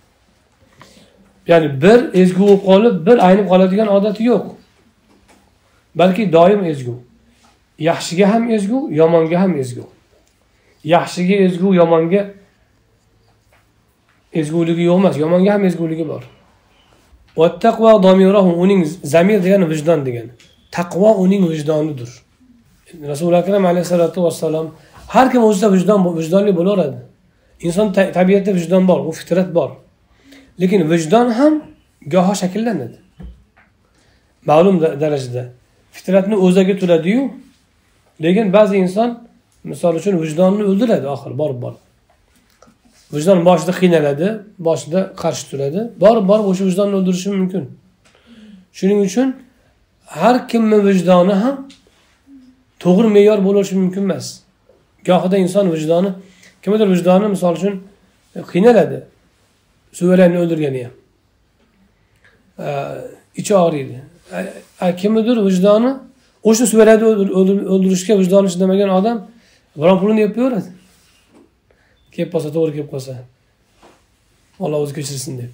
Ya'ni bir ezgu bo'lib qolib bir aynib qoladigan odati yo'q. Balki doim ezgu. Yaxshiga ham ezgu yomonga ham ezgu. Yaxshiga ezgu yomonga ezguligi yo'q emas yomonga ham ezguligi bor. Uning zamir degani vijdon degani. Taqvo uning vijdonidir. Rasuli akram alayhissalotu vassalom har kim o'zida vijdon vijdonli bo'laveradi. Inson tabiatida vijdon bor u fitrat bor. Lekin vijdon ham goho shakllanadi. Ma'lum darajada. Fitratni o'zagi turadiyu lekin ba'zi inson misol uchun vijdonni o'ldiradi oxiri borib borib. Vijdon boshida qiynaladi boshida qarshi turadi borib borib o'sha vijdonni o'ldirishi mumkin. Shuning uchun har kimni vijdoni ham to'g'ri me'yor bo'lishi mumkin emas. Gohida inson vijdoni kimnidir vijdoni misol uchun qiynaladi. Suverенni o'ldirgani ham. Ichi og'riydi kimnidir vijdoni o'sha suverенni o'ldirishga vijdoni chidamagan odam biron pulini yeb qo'yaveradi. Kelib qolsa to'g'ri kelib qolsa alloh o'zi kechirsin deb.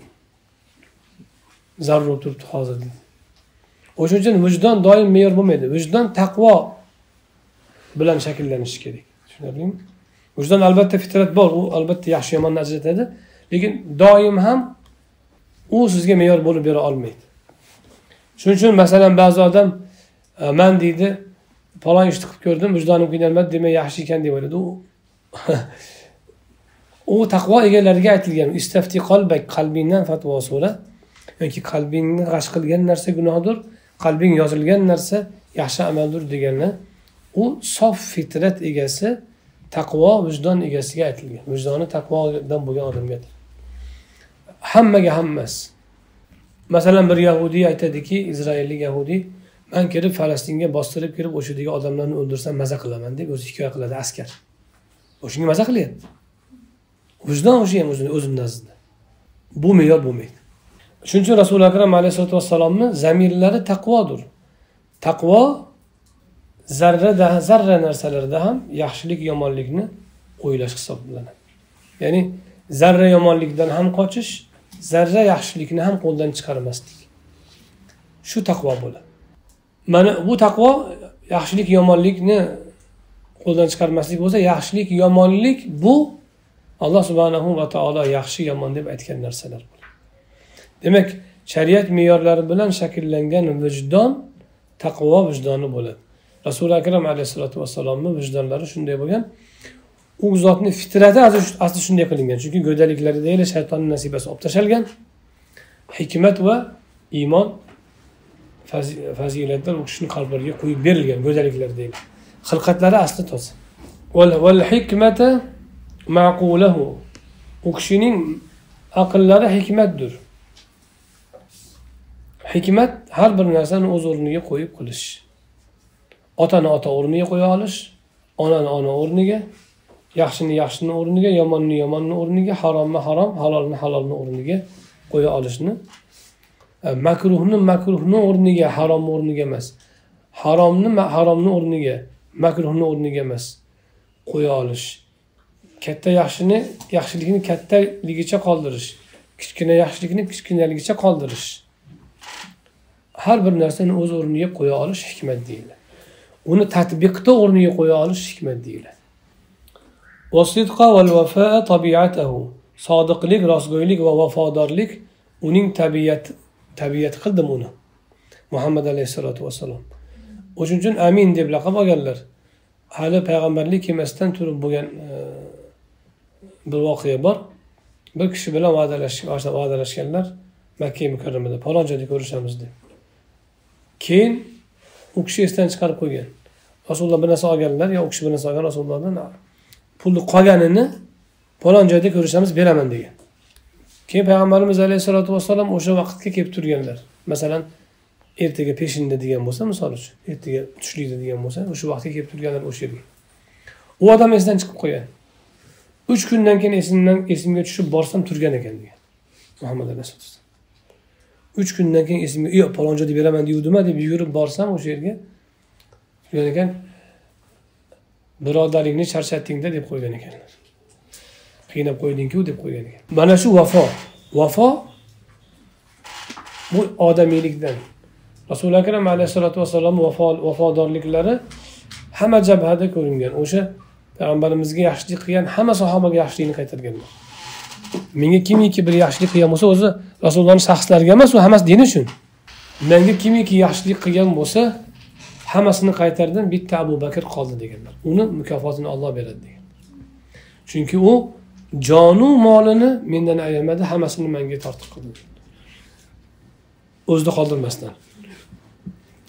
Zarur bo'lib turibdi hozir o'shaning uchun vijdon doim me'yor bo'lmaydi. Vijdon taqvo bilan shakllanishi kerak. Tushunarlimi? Vijdon albatta fitrat bor u albatta yaxshi yomonni ajratadi lekin doim ham u sizga me'yor bo'lib bera olmaydi. Shuning uchun masalan ba'zi odam e, man deydi falon ishni qilib ko'rdim vijdonim qiynalmadi demak yaxshi ekan deb o'yladi. U <laughs> u taqvo egalariga aytilgan istafti qalbak qalbingdan fatvo so'ra. Yoki qalbingni g'ash qilgan narsa gunohdir qalbing yozilgan narsa yaxshi amaldir deganlar. U sof fitrat egasi taqvo vijdon egasiga aytilgan. Vijdoni taqvodan bo'lgan odamga hammaga ham emas masalan bir yahudiy aytadiki izroillik yahudiy man kirib falastinga bostirib kirib o'sha yerdagi odamlarni o'ldirsam maza qilaman deb o'zi hikoya qiladi askar. O'shanga maza qilyapti. Vijdon o'sha ham o'zini o'zini nazdida. Bu me'yor bo'lmaydi. Shuning uchun rasuli akram alayhisalotu vassalomni zamirlari taqvodir taqvo zarrada zarra narsalarda ham yaxshilik yomonlikni o'ylash hisoblanadi. Ya'ni zarra yomonlikdan ham qochish zarra yaxshilikni ham qo'ldan chiqarmaslik. Shu taqvo bo'ladi. Mana bu taqvo yaxshilik yomonlikni qo'ldan chiqarmaslik bo'lsa yaxshilik yomonlik bu alloh subhanahu va taolo yaxshi yomon deb aytgan narsalar demak shariat me'yorlari bilan shakllangan vijdon taqvo vijdoni bo'ladi. Rasuli akram alayhissalotu vassalomni vijdonlari shunday bo'lgan. U zotni fitrati asli shunday qilingan. Chunki go'daliklarida shaytonni nasibasi olib tashlgan hikmat va iymon fazilatlar u kishini qalblariga qo'yib berilgan go'daliklarda xilqatlari asli toza. U kishining aqllari hikmatdir. Hikmat har bir narsani o'z o'rniga qo'yib qilish. Otani ota o'rniga qo'ya olish onani ona o'rniga yaxshini yaxshini o'rniga yomonni yomonni o'rniga haromni harom halolni halolni o'rniga qo'ya olishni. E, makruhni makruhni o'rniga haromni o'rniga emas. Haromni haromni o'rniga makruhni o'rniga emas. Qo'ya olish. Katta yaxshini yaxshilikni kattaligicha qoldirish. Kichkina yaxshilikni kichkinaligicha qoldirish. Har bir narsani o'z o'rniga qo'ya olish hikmat deyiladi. Uni tatbiqda o'rniga qo'ya olish hikmat deyiladi. Sodiqlik rostgo'ylik va vafodorlik uning tabiat tabiat qildim uni. Muhammad alayhissalotu vassalom. O'shuning uchun amin deb laqab olganlar. Hali payg'ambarlik kelmasdan turib bo'lgan e, bir voqea bor. Bir kishi bilan va'dalashganlar makka mukarramada falon joyda ko'rishamiz deb. Keyin u kishi esdan chiqarib qo'ygan. Rasululloh bir narsa olganlar yo u kishi bir narsa olgan rasulullohdan pulni qolganini palon joyda ko'rishamiz beraman degan. Keyin payg'ambarimiz alayhissalotu vassalom o'sha vaqtga kelib turganlar. Masalan ertaga peshinda degan bo'lsa misol uchun ertaga tushlikda degan bo'lsa o'sha vaqtga kelib turganlar o'sha yerga. U odam esidan chiqib qo'ygan. Uch kundan keyin esimdan esimga tushib borsam turgan ekan degan. Muhammad alayhisalom uch kundan keyin esimga yo'q palonchi joyda beraman deguvdima deb yugurib borsam o'sha yerga degan ekan birodaringni charchatdingda deb qo'ygan ekanlar qiynab qo'ydingku deb qo'ygan ekan mana shu vafo vafo bu odamiylikdan rasuli akram alayhissalotu vassalom vafodorliklari hamma jabhada ko'ringan o'sha payg'ambarimizga yaxshilik qilgan hamma sahobaga yaxshilikni qaytarganlar menga kimiki bir yaxshilik qilgan bo'lsa o'zi rasulullohni shaxslariga emas u hammasi din uchun. Menga kimiki yaxshilik qilgan bo'lsa hammasini qaytardim bitta abu bakr qoldi deganlar. Uni mukofotini olloh beradi degan. Chunki u jonu molini mendan ayamadi hammasini menga tortiq qildi. O'zida qoldirmasdan.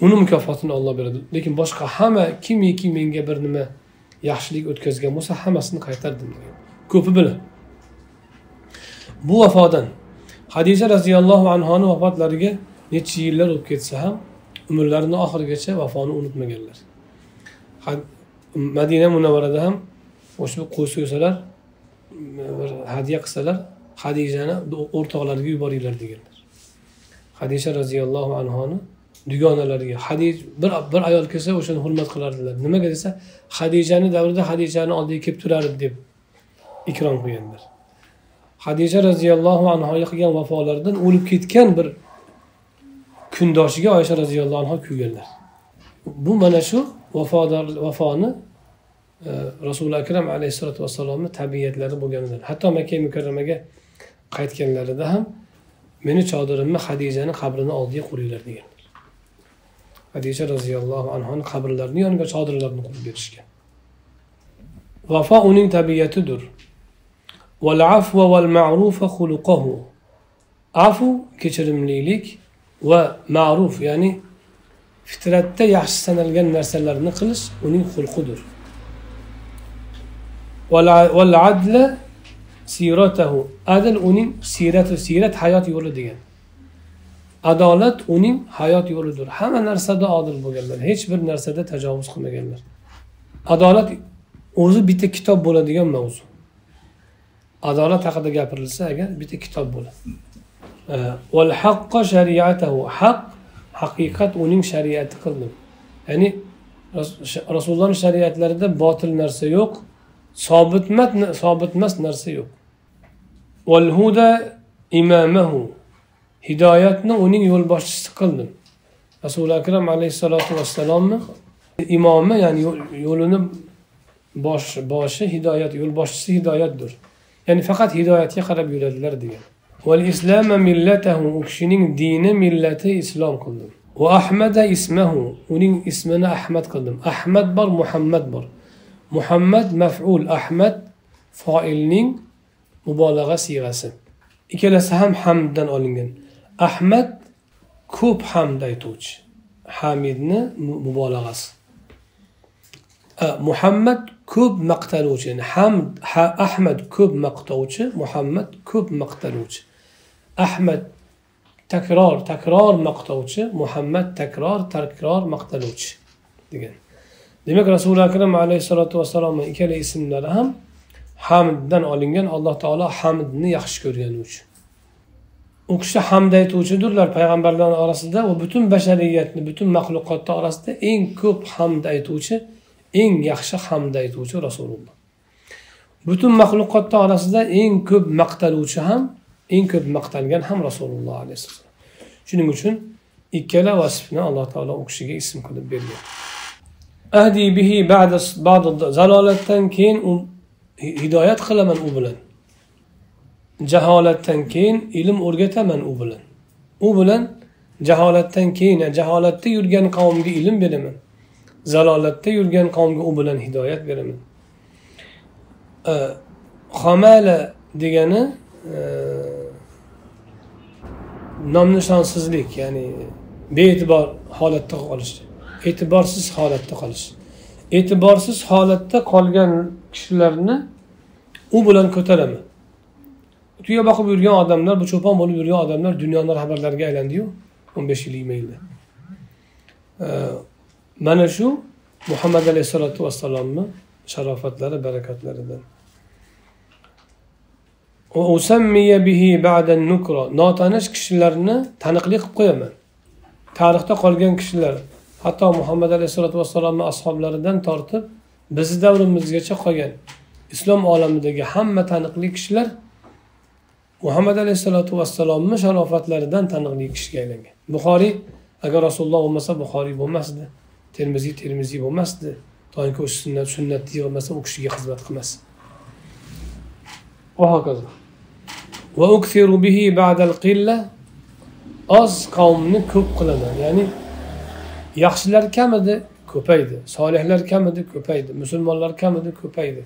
Uni mukofotini olloh beradi. Lekin boshqa hamma kimiki menga bir nima yaxshilik o'tkazgan bo'lsa hammasini qaytardim degan. Ko'pi bilan. Bu vafodan hadisha roziyallohu anhoni vafotlariga necha yillar o'tib ketsa ham umrlarini oxirigacha vafoni unutmaganlar. Madina munavvarada ham o'sha qo'y so'ysalar bir hadya qilsalar hadijani o'rtoqlariga yuboringlar deganlar. Hadisha roziyallohu anhoni dugonalariga hadij bir bir ayol kelsa o'shani hurmat qilardilar. Nimaga desa hadijani davrida hadijani oldiga kelib turardi deb ikrom qilganlar. Hadisha roziyallohu anhoga qilgan vafolaridan o'lib ketgan bir kundoshiga oysha roziyallohu anhu kuyganlar bu mana shu vafodor vafoni e, rasuli akram alayhissalotu vassalomni tabiatlari bo'lganidan hatto makka mukarramaga qaytganlarida ham meni chodirimni hadijani qabrini oldiga quringlar deganlar. Hadisha roziyallohu anhuni qabrlarini yoniga chodirlarni qo'yib berishgan. Vafo uning tabiatidir afu kechirimlilik va ma'ruf ya'ni fitratda yaxshi sanalgan narsalarni qilish uning xulqidir adla adl uning siyrati siyrat hayot yo'li degan. Adolat uning hayot yo'lidir. Hamma narsada odil bo'lganlar hech bir narsada tajovuz qilmaganlar. Adolat o'zi bitta kitob bo'ladigan mavzu. Adolat haqida gapirilsa agar bitta kitob bo'ladi. Val haqqo shariatahu. Haq haqiqat uning shariati qildim. Ya'ni rasulullohni shariatlarida botil narsa yo'q sobitmat sobitmas narsa yo'q. Val huda imamahu. Hidoyatni uning yo'lboshchisi qildim. Rasuli akram alayhissalotu vassalomni imomi ya'ni yo'lini bosh boshi hidoyat yo'lboshchisi hidoyatdir. Ya'ni faqat hidoyatga qarab yuradilar degan. Val islama millatahu u kishining dini millati islom qildim. Va ahmada ismahu uning ismini ahmad qildim. Ahmad bor muhammad bor. Muhammad maf'ul ahmad foilning mubolag'a siyg'asi. Ikkalasi ham hamddan olingan. Ahmad ko'p hamd aytuvchi. Hamidni mubolag'asi. Muhammad ko'p maqtaluvchi ya'ni hamd ha, ahmad ko'p maqtovchi muhammad ko'p maqtaluvchi. Ahmad takror takror maqtovchi muhammad takror takror maqtaluvchi degan. Demak rasuli akram alayhissalotu vassalomni ikkala ismlari ham hamddan olingan alloh taolo hamdni yaxshi ko'rgani uchun u kishi hamd aytuvchidirlar payg'ambarlar orasida va butun bashariyatni butun maxluqotni orasida eng ko'p hamd aytuvchi eng yaxshi hamd aytuvchi rasululloh. Butun maxluqotni orasida eng ko'p maqtaluvchi ham eng ko'p maqtalgan ham rasululloh alayhissalom shuning uchun ikkala vasfni alloh taolo u kishiga ism qilib bergan. Ahdi bihi zalolatdan keyin u hidoyat qilaman u bilan. Jaholatdan keyin ilm o'rgataman u bilan. U bilan jaholatdan keyin jaholatda yurgan qavmga ilm beraman. Zalolatda yurgan qavmga u bilan hidoyat beraman. E, Homala degani e, nom nishonsizlik ya'ni bee'tibor holatda qolish e'tiborsiz holatda qolish. E'tiborsiz holatda qolgan kishilarni u bilan ko'taraman. Tuya boqib yurgan odamlar bu cho'pon bo'lib yurgan odamlar dunyoni rahbarlariga aylandiyu o'n besh yil yigirma yilda e, mana shu muhammad alayhissalotu vassalomni sharofatlari barakatlaridan. Notanish kishilarni taniqli qilib qo'yaman. Tarixda qolgan kishilar hatto muhammad alayhissalotu vassalomni ashoblaridan tortib bizni davrimizgacha qolgan islom olamidagi hamma taniqli kishilar muhammad alayhissalotu vassalomni sharofatlaridan taniqli kishiga aylangan. Buxoriy agar rasululloh bo'lmasa buxoriy bo'lmasdi. Termiziy termiziy bo'lmasdi. Toinki o'sha sunnat sunnatni yig'masa u kishiga xizmat qilmas. Va hokazo. Oz qavmni ko'p qilaman. Ya'ni yaxshilar kam edi ko'paydi. Solihlar kam edi ko'paydi. Musulmonlar kam edi ko'paydi.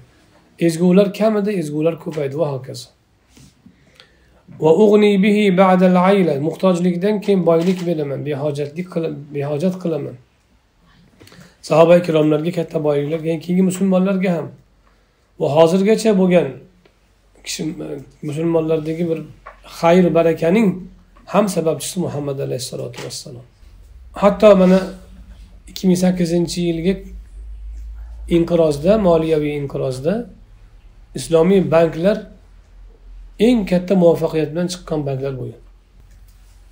Ezgular kam edi ezgular ko'paydi. Va hokazo. Muhtojlikdan keyin boylik beraman behojatlik behojat qilaman sahoba ikromlarga katta boyliklar keyingi musulmonlarga ham. Va hozirgacha bo'lgan kishi musulmonlardagi bir xayr barakaning ham sababchisi muhammad alayhissalotu vassalom. Hatto mana ikki ming sakkizinchi yilgi inqirozda moliyaviy inqirozda islomiy banklar eng katta muvaffaqiyat bilan chiqqan banklar bo'lgan.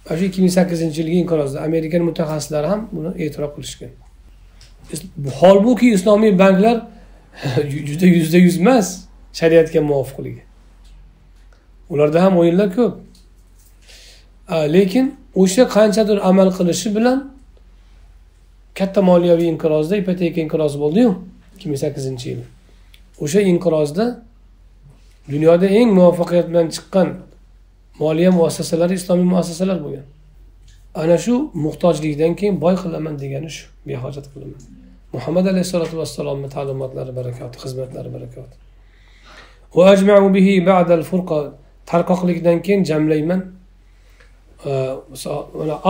Mana shu ikki ming sakkizinchi yilgi inqirozda amerikan mutaxassislari ham buni e'tirof qilishgan. Holbuki islomiy banklar <laughs> juda yuzda yuz emas shariatga muvofiqligi. Ularda ham o'yinlar ko'p. Lekin o'sha qanchadir amal qilishi bilan katta moliyaviy inqirozda ipoteka inqirozi bo'ldiyu ikki ming sakkizinchi yil o'sha inqirozda dunyoda eng muvaffaqiyat bilan chiqqan moliya muassasalari islomiy muassasalar bo'lgan. Ana shu muhtojlikdan keyin boy qilaman degani shu behojat qilaman. Muhammad alayhissalotu vassalomni ta'limotlari barakoti xizmatlari barakoti. Tarqoqlikdan keyin jamlayman.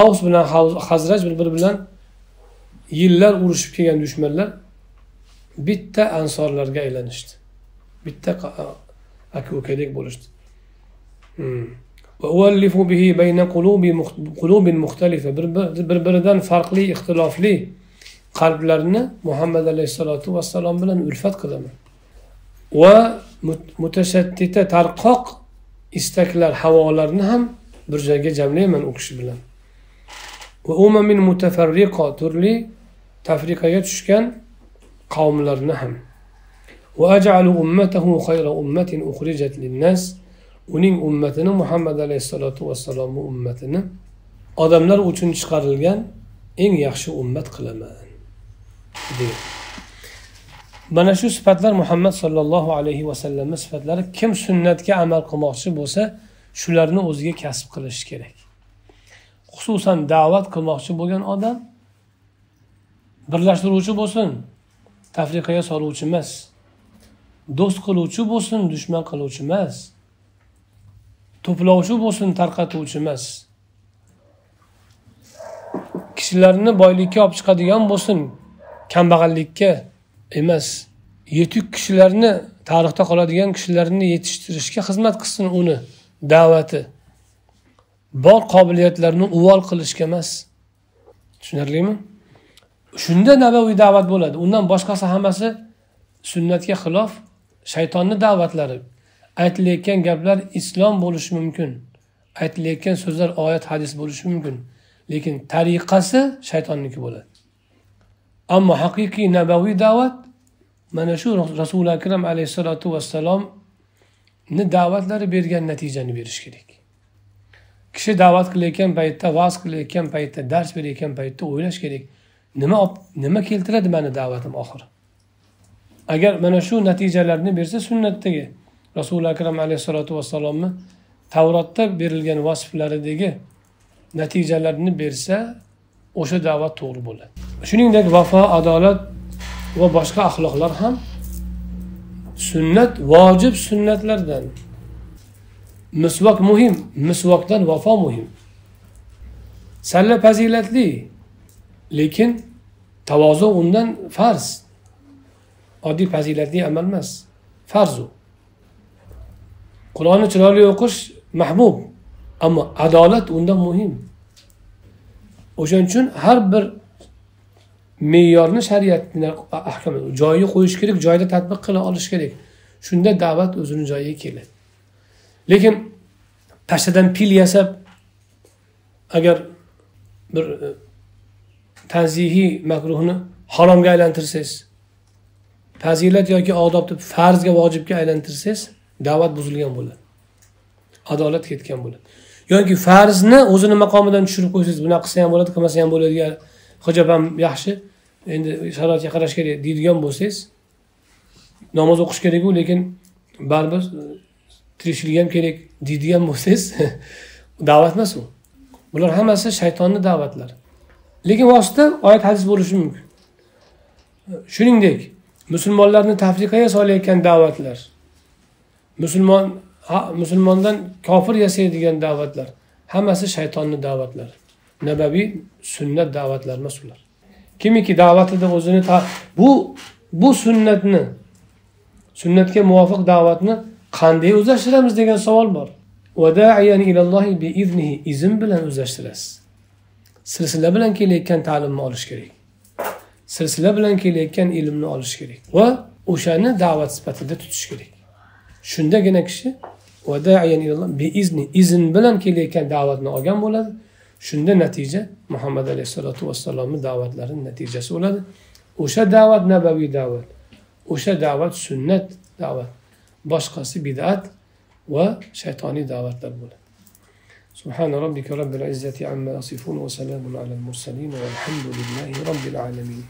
Avs bilan hazraj bir biri bilan yillar urushib kelgan dushmanlar bitta ansorlarga aylanishdi. Bitta aka ukadek bo'lishdi. Hmm. Bir biridan farqli ixtilofli qalblarni muhammad alayhissalotu vassalom bilan ulfat qilaman. Va mutashaddida tarqoq istaklar havolarni ham bir joyga jamlayman u kishi bilan. Va umamin mutafarriqo turli tafriqaga tushgan qavmlarni ham. Uning ummatini muhammad alayhissalotu vassalomni ummatini odamlar uchun chiqarilgan eng yaxshi ummat qilaman. Deydi. Mana shu sifatlar muhammad sollallohu alayhi vasallamni sifatlari. Kim sunnatga amal qilmoqchi bo'lsa shularni o'ziga kasb qilishi kerak. Xususan da'vat qilmoqchi bo'lgan odam birlashtiruvchi bo'lsin tafriqaga soluvchi emas do'st qiluvchi bo'lsin dushman qiluvchi emas to'plovchi bo'lsin tarqatuvchi emas kishilarni boylikka olib chiqadigan bo'lsin kambag'allikka emas yetuk kishilarni tarixda qoladigan kishilarni yetishtirishga xizmat qilsin uni da'vati. Bor qobiliyatlarni uvol qilishga emas. Tushunarlimi? Shunda nabaviy da'vat bo'ladi. Undan boshqasi hammasi sunnatga xilof shaytonni da'vatlari. Aytilayotgan gaplar islom bo'lishi mumkin. Aytilayotgan so'zlar oyat hadis bo'lishi mumkin. Lekin tariqasi shaytonniki bo'ladi. Ammo haqiqiy nabaviy da'vat mana shu rasuli akram alayhissalotu vassalomni da'vatlari bergan natijani berish kerak. Kishi da'vat qilayotgan paytda va'z qilayotgan paytda dars berayotgan paytda o'ylash kerak. Nima nima keltiradi mani da'vatim oxiri? Agar mana shu natijalarni bersa sunnatdagi rasuli akram alayhissalotu vassalomni tavrotda berilgan vasflaridagi natijalarni bersa o'sha da'vat to'g'ri bo'ladi. Shuningdek vafo adolat va boshqa axloqlar ham sunnat vojib sunnatlardan. Misvok muhim misvokdan vafo muhim. Salla fazilatli lekin tavozu undan farz. Oddiy fazilatli amal emas farzu qur'onni chiroyli o'qish mahbub ammo adolat undan muhim. O'shaning uchun har bir me'yorni shariatni ahkam joyiga qo'yish kerak joyida tadbiq qila olish kerak. Shunda da'vat o'zini joyiga keladi. Lekin pashtadan pil yasab agar bir e, tanzihiy makruhni haromga aylantirsangiz fazilat yoki odob deb farzga vojibga aylantirsangiz da'vat buzilgan bo'ladi. Adolat ketgan bo'ladi. Yoki farzni o'zini maqomidan tushirib qo'ysangiz bunaqa qilsa ham bo'ladi qilmasa ham bo'ladi hijab ham yaxshi. Endi sharoitga qarash kerak deydigan bo'lsangiz namoz o'qish kerakku lekin baribir e, tirikchilik ham kerak deydigan bo'lsangiz <laughs> da'vat emas u bular hammasi shaytonni da'vatlari lekin vosita oyat hadis bo'lishi mumkin. Shuningdek musulmonlarni tafriqaga solayotgan da'vatlar musulmon musulmondan kofir yasaydigan da'vatlar hammasi shaytonni da'vatlari nabaviy sunnat da'vatlar emas ular. Kimiki da'vatida o'zini bu bu sunnatni sunnatga muvofiq da'vatni qanday o'zlashtiramiz degan savol bor. Izn bilan o'zlashtirasiz silsila bilan kelayotgan ta'limni olish kerak. Silsila bilan kelayotgan ilmni olish kerak. Va o'shani da'vat sifatida tutish kerak. shundagina kishi izn bilan kelayotgan da'vatni olgan bo'ladi shunda natija muhammad alayhissalotu vassalomni da'vatlarini natijasi bo'ladi o'sha da'vat nabaviy da'vat o'sha da'vat sunnat da'vat boshqasi bid'at va shaytoniy da'vatlar bo'ladi سبحان ربك رب العزة عما يصفون وسلام على المرسلين والحمد لله رب العالمين